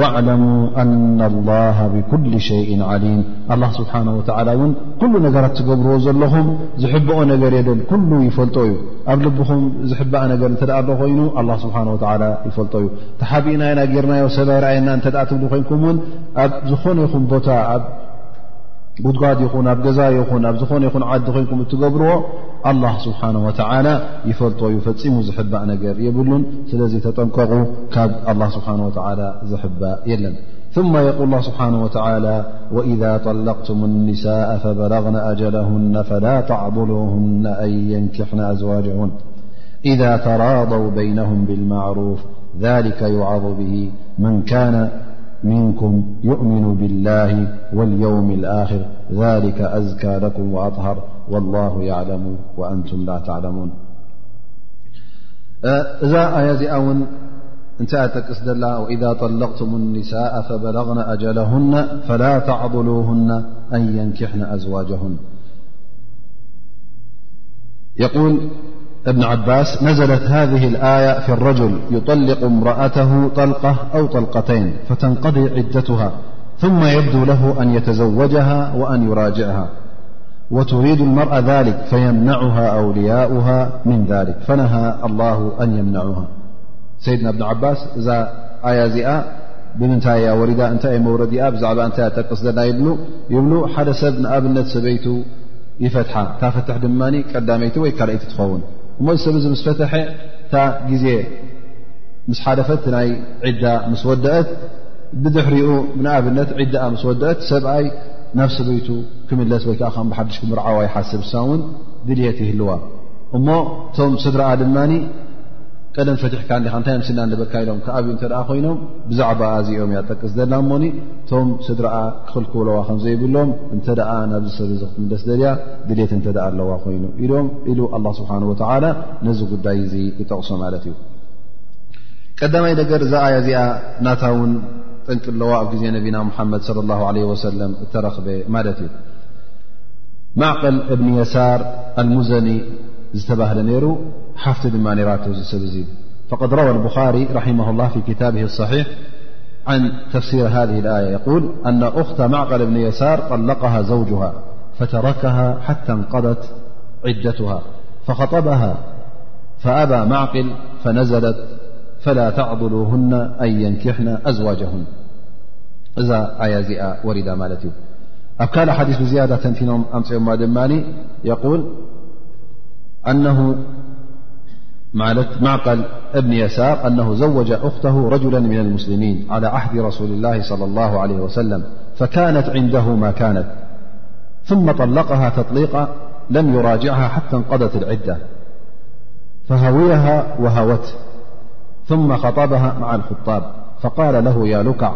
ዋዕለሙ ኣና ላሃ ብኩል ሸይን ዓሊም ኣላህ ስብሓን ወተዓላ እውን ኩሉ ነገራት ትገብርዎ ዘለኹም ዝሕብኦ ነገር የለን ኩሉ ይፈልጦ እዩ ኣብ ልብኹም ዝሕባእ ነገር እንተ ኣሎ ኮይኑ ኣላ ስብሓን ወተዓላ ይፈልጦ እዩ ተሓቢእና ኢና ጌርናዮ ሰብ ኣይረኣየና እንተ ትብሉ ኮይንኩም እውን ኣብ ዝኾነ ይኹን ቦታ ኣብ ጉድጓድ ይኹን ኣብ ገዛ ይኹን ኣብ ዝኾነ ይኹን ዓዲ ኮይንኩም እትገብርዎ ኣላ ስብሓን ወተዓላ ይፈልጦ እዩ ፈፂሙ ዝሕባእ ነገር የብሉን ስለዚ ተጠንቀቑ ካብ ኣላ ስብሓን ወተዓላ ዝሕባእ የለን ثم يقل الله سبحنه وتعالى وإذا طلقتم النساء فبلغن أجلهن فلا تعضلوهن أن ينكحن أزواجهن إذا تراضوا بينهم بالمعروف ذلك يعظ به من كان منكم يؤمن بالله واليوم الآخر ذلك أذكى لكم وأطهر والله يعلم وأنتم لا تعلمون إ آي أون نأ وإذا طلقتم النساء فبلغن أجلهن فلا تعضلوهن أن ينكحن أزواجهنيول ابن عباس نزلت هذه الآية في الرجل يطلق امرأته طلقة أو طلقتين فتنقضي عدتها ثم يبدو له أن يتزوجها وأن يراجعها وتريد المرأ ذلك فيمنعها أولياؤها من ذلك فنهى الله أن يمنعها ሰይድና እብኒ ዓባስ እዛ ኣያ እዚኣ ብምንታይ እያ ወሪዳ እንታይ እየ መውረዲኣ ብዛዕባ እንታይ እያ ጠቅስ ዘላ ይብሉ ይብሉ ሓደ ሰብ ንኣብነት ሰበይቱ ይፈትሓ እታ ፍትሕ ድማ ቀዳመይቲ ወይ ካልኣይቲ ትኸውን እሞ እዚ ሰብ እዚ ምስ ፈትሐ እታ ግዜ ምስ ሓደፈት ናይ ዒዳ ምስ ወደአት ብድሕሪኡ ንኣብነት ዒዳኣ ምስ ወደአት ሰብኣይ ናብ ሰበይቱ ክምለስ ወይ ከዓ ከም ብሓድሽ ክምርዓዋ ይሓስብ እሳ እውን ድልት ይህልዋ እሞ እቶም ስድራኣ ድማ ቀደም ፈትሕካ ዲኻ እንታይ ኣምስልና ንበካ ኢሎም ክኣብዩ እተ ኮይኖም ብዛዕባ ኣዚኦም እያ ጠቅስ ዘላ እሞኒ እቶም ስድራኣ ክኽልክውለዋ ከምዘይብሎም እንተ ናብዚ ሰብ ዚ ክትምደስ ደልያ ድሌት እንተ ኣለዋ ኮይኑ ኢሎም ኢሉ ኣላ ስብሓን ወተላ ነዚ ጉዳይ እዙ ይጠቕሶ ማለት እዩ ቀዳማይ ነገር እዛ ኣያ እዚኣ ናታ ውን ጠንቂ ኣለዋ ኣብ ግዜ ነቢና ሙሓመድ ለ ላ ለ ወሰለም እተረኽበ ማለት እዩ ማዕቅል እብኒ የሳር ኣልሙዘኒ ዝተባህለ ነይሩ حفماني راسزي فقد روى البخاري رحمه الله في كتابه الصحيح عن تفسير هذه الآية يقول أن أخت معقل بن يسار طلقها زوجها فتركها حتى انقضت عدتها فخطبها فأبى معقل فنزلت فلا تعضلوهن أن ينكحن أزواجهن ي ورد مال أكال حديث زيادة فينم أمدماني يقولأنه معقل بن يسار أنه زوج أخته رجلا من المسلمين على عهد رسول الله صلى الله عليه وسلم فكانت عنده ما كانت ثم طلقها تطليقا لم يراجعها حتى انقذت العدة فهويها وهوته ثم خطبها مع الخطاب فقال له يا لكع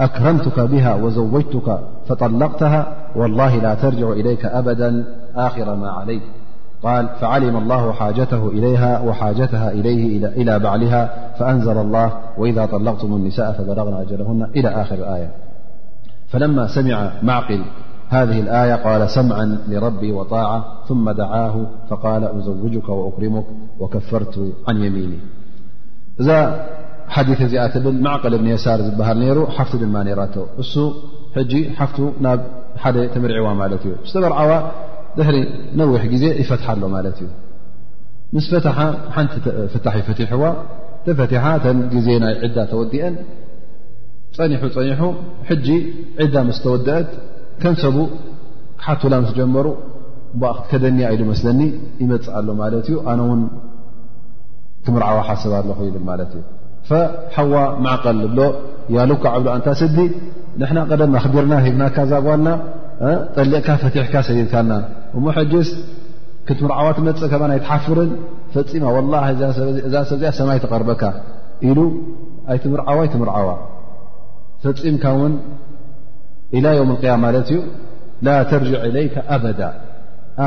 أكرمتك بها وزوجتك فطلقتها والله لا ترجع إليك أبدا آخر ما عليك قال فعلم الله حاجته إليها وحاجتها إليه إلى بعلها فأنزل الله وإذا طلقتم النساء فبلغنا أجلهن إلى آخر الآية فلما سمع معقل هذه الآية قال سمعا لربي وطاعة ثم دعاه فقال أزوجك وأكرمك وكفرت عن يميني حث ب معقل بن يسار بهر نير حفت مانرت ف تمرعومالاستمروى ድሕሪ ነዊሕ ግዜ ይፈትሓ ኣሎ ማለት እዩ ምስ ፈትሓ ሓንቲ ፍታሒ ፈትሕዋ ተፈትሓ ተን ግዜ ናይ ዕዳ ተወዲአን ፀኒሑ ፀኒሑ ሕጂ ዕዳ ምስ ተወደአት ከም ሰቡ ክሓቱላ ምስ ጀመሩ እኣ ክትከደኒያ ኢሉ መስለኒ ይመፅእ ኣሎ ማለት እዩ ኣነ እውን ክምርዓዋ ሓሰብ ኣለኹ ይብል ማለት እዩ ሓዋ ማዕቀል ዝብሎ ያሉካ ዕብሉ ኣንታ ስዲ ንሕና ቀደም ኣኽቢርና ሂብናካ ዛጓልና ጠሊቕካ ፈትሕካ ሰዲድካና እሞ ሕጅስ ክትምርዓዋ ትመፅእ ከ ኣይትሓፍርን ፈፂማ ላ እዛ ሰብዚኣ ሰማይ ተቐርበካ ኢሉ ኣይትምርዓዋ ኣይትምርዓዋ ፈፂምካ ውን ኢላ ዮም ቅያ ማለት እዩ ላ ተርጅዕ ኢለይካ ኣበዳ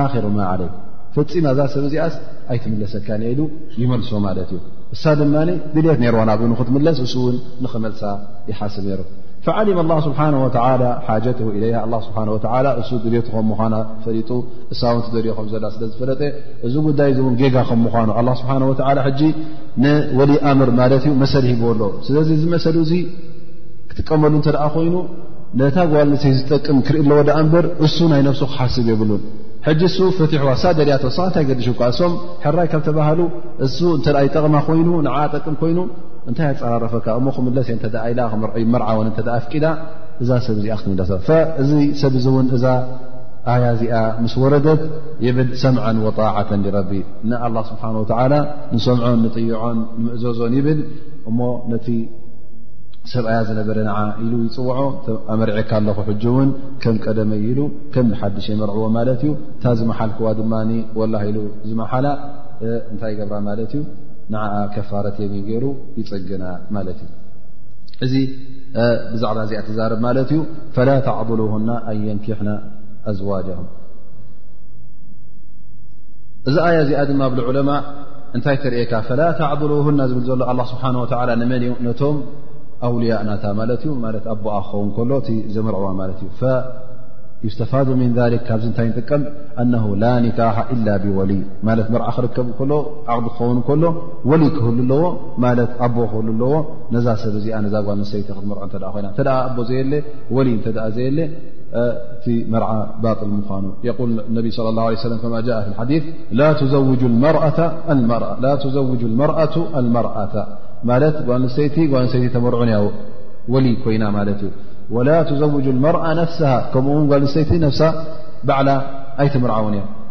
ኣክሩ ማ ዓለይ ፈፂማ እዛ ሰብ እዚኣስ ኣይትምለሰካ ኢሉ ይመልሶ ማለት እዩ እሳ ድማ ድልት ነርዋ ናብኡ ንክትምለስ እሱ እውን ንክመልሳ ይሓስብ ነይሩ ፈዓሊም ኣላ ስብሓን ወላ ሓጀት ኢለያ ኣ ስብሓ ወ እሱ ድልት ከም ምዃና ፈሊጡ እሳውን ትደልዮ ከም ዘላ ስለ ዝፈለጠ እዚ ጉዳይ እእውን ጌጋ ከም ምኳኑ ኣ ስብሓ ወ ሕጂ ንወል ኣምር ማለት እዩ መሰል ሂብዎ ኣሎ ስለዚ እዚ መሰል እዙ ክጥቀመሉ እንተ ደኣ ኮይኑ ነታ ጓል ንሰይ ዝጠቅም ክርኢ ኣለዎ ደኣ እምበር እሱ ናይ ነብሱ ክሓስብ የብሉን ሕጂ እሱ ፈትሕዋ እሳ ደልያቶ እሳ እንታይ ገዲሹ ካ እሶም ሕራይ ካብ ተባሃሉ እሱ እንተ ይጠቕማ ኮይኑ ንዓ ጠቅም ኮይኑ እንታይ ኣፀራረፈካ እሞ ክምለስ እተ ኢላ ክምርዐዩ መርዓወን እተ ኣፍቂዳ እዛ ሰብ እዚኣ ክትምለሰ እዚ ሰብ እዚ እውን እዛ ኣያ እዚኣ ምስ ወረደት ይብል ሰምዐን ወጣዓተን ረቢ ንኣላ ስብሓን ወተላ ንሰምዖን ንጥይዖን ንምእዘዞን ይብል እሞ ነቲ ሰብኣያ ዝነበረ ንዓ ኢሉ ይፅውዖ ኣመርዐካ ኣለኹ ሕጂ እውን ከም ቀደመ ኢሉ ከም ንሓድሽ የመርዕዎ ማለት እዩ እታ ዝመሓልክዋ ድማ ወላ ኢሉ ዝመሓላ እንታይ ይገብራ ማለት እዩ ንዓኣ ከፋረት የሚን ገይሩ ይፅግና ማለት እዩ እዚ ብዛዕባ እዚኣ ትዛረብ ማለት እዩ ፈላ ተዕضሉና ኣየንኪሕና ኣዝዋጃም እዚ ኣያ እዚኣ ድማ ብ ዑለማ እንታይ ተርእካ ፈላ ተዕضሉና ዝብል ዘሎ ኣ ስብሓ ንመን እዩ ነቶም ኣውልያ ናታ ማለት እዩ ማለት ኣቦኣ ክኸውን ከሎ እቲ ዘመርዕዋ ማለት እዩ ዩስተፋዱ ምን ሊክ ካብዚ እንታይ ንጥቀም ኣነ ላ ኒካሓ ኢላ ብወልይ ማለት መርዓ ክርከብ ከሎ ዓቕዲ ክኸውን ከሎ ወልይ ክህሉ ኣለዎ ማለት ኣቦ ክህሉ ኣለዎ ነዛ ሰብ እዚኣ ነዛ ጓ ንሰይቲ ክትመርዖ እተ ኮይና እተ ኣቦ ዘየለ ወል እተ ዘየለ እቲ መርዓ ባጥል ምኳኑ የል ነቢ ለ ላ ሰለ ከ ጃ ሓዲ ላ ዘውጁ መርኣቱ ኣልመርኣታ ማለት ጓ ንሰይቲ ጓ ንሰይቲ ተመርዑን ያው ወል ኮይና ማለት እዩ ወላ ዘውጁ መርኣ ነፍስሃ ከምኡውን ጓ ንሰይቲ ነፍሳ ባዕላ ኣይትምርዓውን እያ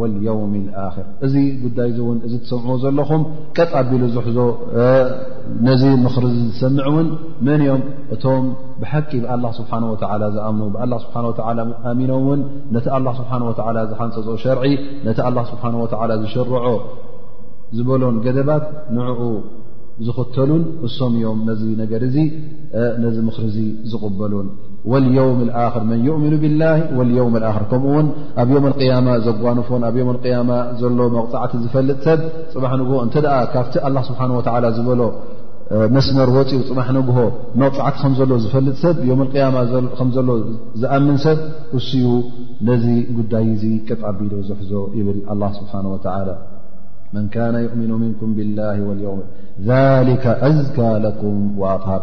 ወልዮውም ኣክር እዚ ጉዳይ እዚ እውን እዚ ትሰምዑዎ ዘለኹም ቀጥ ኣቢሉ ዝሕዞ ነዚ ምኽሪ ዚ ዝሰምዕ እውን መን እዮም እቶም ብሓቂ ብኣላ ስብሓን ወላ ዝኣምኑ ብኣላ ስብሓ ወላ ኣሚኖም እውን ነቲ ኣላ ስብሓን ወላ ዝሓንፀፆ ሸርዒ ነቲ ኣላ ስብሓን ወላ ዝሽርዖ ዝበሎን ገደባት ንዕኡ ዝኽተሉን እሶም እዮም ነዚ ነገር እዚ ነዚ ምኽሪ እዚ ዝቕበሉን ወልዮውም ኣክር መን ዩእምኑ ብላ ወልዮውም ኣክር ከምኡ ውን ኣብ ዮም ቅያማ ዘጓንፎን ኣብ ዮም ቅያማ ዘሎ መቕፃዕቲ ዝፈልጥ ሰብ ፅባሕ ንግሆ እንተ ካብቲ ኣላ ስብሓን ወላ ዝበሎ መስመር ወፅኡ ፅባሕ ንግሆ መቕፃዕቲ ከም ዘሎ ዝፈልጥ ሰብ ዮም ቅያማ ከም ዘሎ ዝኣምን ሰብ እሱዩ ነዚ ጉዳይ እዚ ቅጥ ኣቢሉ ዝሕዞ ይብል ኣላ ስብሓን ወላ መን ካነ ዩእምኑ ምንኩም ብላ ወልዮም ሊከ ኣዝካ ለኩም ወኣጥሃር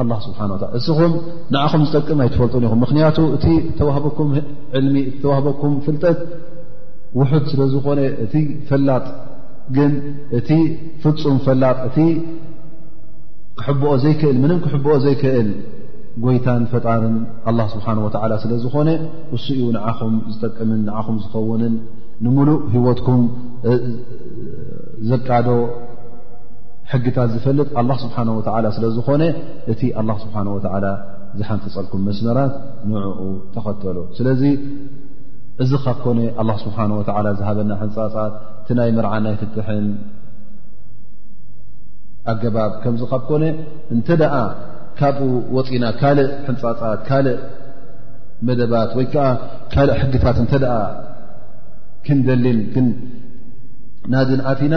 ኣላ ስብሓን ላ እስኹም ንዓኹም ዝጠቅም ኣይትፈልጡን ኢኹም ምክንያቱ እቲ ተዋህበኩም ዕልሚ እቲ ተዋህበኩም ፍልጠት ውሑድ ስለ ዝኾነ እቲ ፈላጥ ግን እቲ ፍፁም ፈላጥ እቲ ክሕብኦ ዘይክእል ምንም ክሕብኦ ዘይክእል ጎይታን ፈጣርን ኣላ ስብሓን ወላ ስለ ዝኾነ እሱ እዩ ንዓኹም ዝጠቅምን ንዓኹም ዝኸውንን ንምሉእ ህይወትኩም ዘቃዶ ሕግታት ዝፈልጥ ኣላ ስብሓን ወተዓላ ስለ ዝኾነ እቲ ኣላ ስብሓን ወተዓላ ዝሓንፅፀልኩም መስመራት ንዕኡ ተኸተሎ ስለዚ እዚ ካብ ኮነ ኣላ ስብሓን ወተዓላ ዝሃበና ሕንፃፃት እቲ ናይ መርዓ ናይ ፍትሕን ኣገባብ ከምዚ ካብ ኮነ እንተ ደኣ ካብኡ ወፂና ካልእ ሕንፃፃት ካልእ መደባት ወይ ከዓ ካልእ ሕግታት እንተ ደኣ ክንደሊን ክንናድን ኣቲና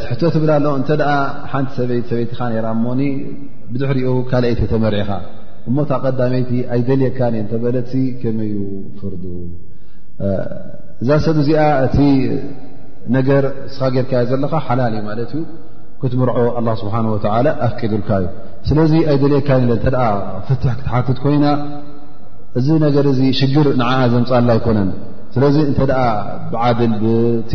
ትሕቶ ትብል ኣሎ እንተ ሓንቲ ሰበይቲ ሰበይትኻ ራ ሞኒ ብድሕሪኡ ካልይቲ ተመርዒኻ እሞ እታ ቀዳመይቲ ኣይደልየካ እተበለት ከመዩ ፍርዱ እዛ ሰብ እዚኣ እቲ ነገር እስኻ ጌርካዮ ዘለኻ ሓላል እዩ ማለት እዩ ክትምርዖ ኣላ ስብሓን ወተላ ኣፍቂዱልካ እዩ ስለዚ ኣይደልካ ለ እተ ፍትሕ ክትሓትት ኮይና እዚ ነገር እዚ ሽግር ንዓ ዘምፃላ ኣይኮነን ስለዚ እንተ ብዓድል ብቲ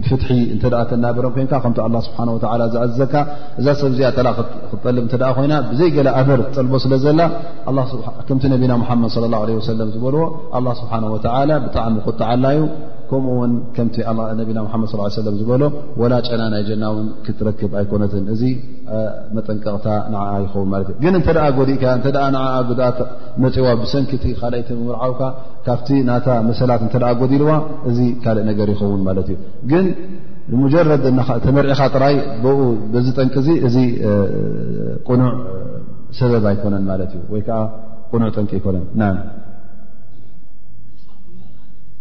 ብፍትሒ እተ ተናበረን ኮንካ ከምቲ ኣላ ስብሓን ወላ ዝኣዘዘካ እዛ ሰብ እዚኣ ተላ ክትጠልብ እተ ኮይና ብዘይገለ ኣበር ትጠልቦ ስለ ዘላ ከምቲ ነቢና ሙሓመድ ለ ላ ለ ወሰለም ዝበልዎ ኣላ ስብሓን ወተላ ብጣዕሚ ቁጣዓላ እዩ ከምኡ ውን ከምቲ ነቢና ሓመድ ስ ሰለ ዝበሎ ወላ ጨና ናይ ጀና ውን ክትረክብ ኣይኮነትን እዚ መጠንቀቕታ ንዓ ይኸውን ማለት እዩ ግን እተ ጎዲእካ እተ ንዓ ጉድኣት መፅዋ ብሰንኪቲ ካልይቲ ምምርዓውካ ካብቲ ናታ መሰላት እተ ጎዲልዋ እዚ ካልእ ነገር ይኸውን ማለት እዩ ግን ንሙጀረድ ተመርዒኻ ጥራይ ብኡ በዚ ጠንቂ ዚ እዚ ቁኑዕ ሰበብ ኣይኮነን ማለት እዩ ወይ ከዓ ቁኑዕ ጠንቂ ኣይኮነን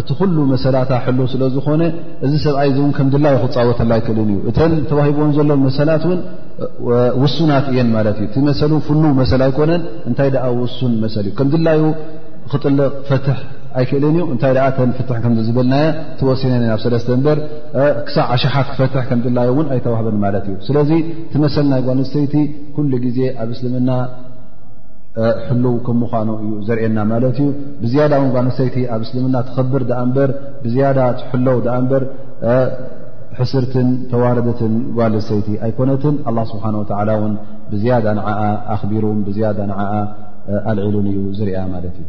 እቲ ኩሉ መሰላታ ሕል ስለ ዝኾነ እዚ ሰብኣይ እዚእውን ከም ድላዩ ክፃወተላ ኣይክእልን እዩ እተን ተዋሂቦን ዘሎ መሰላት ውን ውሱናት እየን ማለት እዩ እቲ መሰሉ ፍሉ መሰል ኣይኮነን እንታይ ደኣ ውሱን መሰል እዩ ከም ድላዩ ክጥልቕ ፈትሕ ኣይክእልን እዩ እንታይ ኣ ተን ፍትሕ ከም ዝበልናየ ተወሲነን ናብ ሰለስተ እምበር ክሳብ ዓሽሓት ክፈትሕ ከም ድላዩ እውን ኣይተዋህበን ማለት እዩ ስለዚ እቲ መሰል ናይ ጓንስተይቲ ኩሉ ግዜ ኣብ እስልምና ሕልው ከም ምዃኑ እዩ ዘርእየና ማለት እዩ ብዝያዳ ውን ጓንሰይቲ ኣብ እስልምና ትኸብር ኣ እምበር ብዝያዳ ትሕለው ኣ እምበር ሕስርትን ተዋረደትን ጓልሰይቲ ኣይኮነትን ኣላ ስብሓን ወተላ ውን ብዝያዳ ንዓኣ ኣኽቢሩን ብዝያዳ ንዓኣ ኣልዒሉን እዩ ዝርኣ ማለት እዩ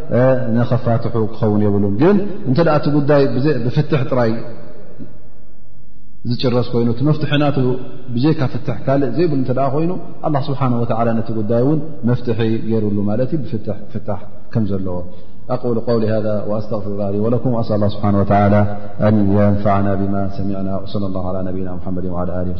ንኸፋትሑ ክኸውን የብሉን ግን እንተ እቲ ጉዳይ ብፍትሕ ጥራይ ዝጭረስ ኮይኑ እቲ መፍትሒ ናት ብዘይካ ፍትሕ ካልእ ዘይብሉ እተ ኮይኑ ኣላ ስብሓን ወላ ነቲ ጉዳይ እውን መፍትሒ ገይርሉ ማለት እዩ ብፍት ፍታሕ ከም ዘለዎ ኣቁሉ ቀውሊ ሃ ኣስተፍሩ ላ ወለኩም ኣስ ላ ስብሓን ወላ ኣን የንፋዕና ብማ ሰሚዕና ወለ ላ ላ ነብና ሓመድ ላ ኣ ብ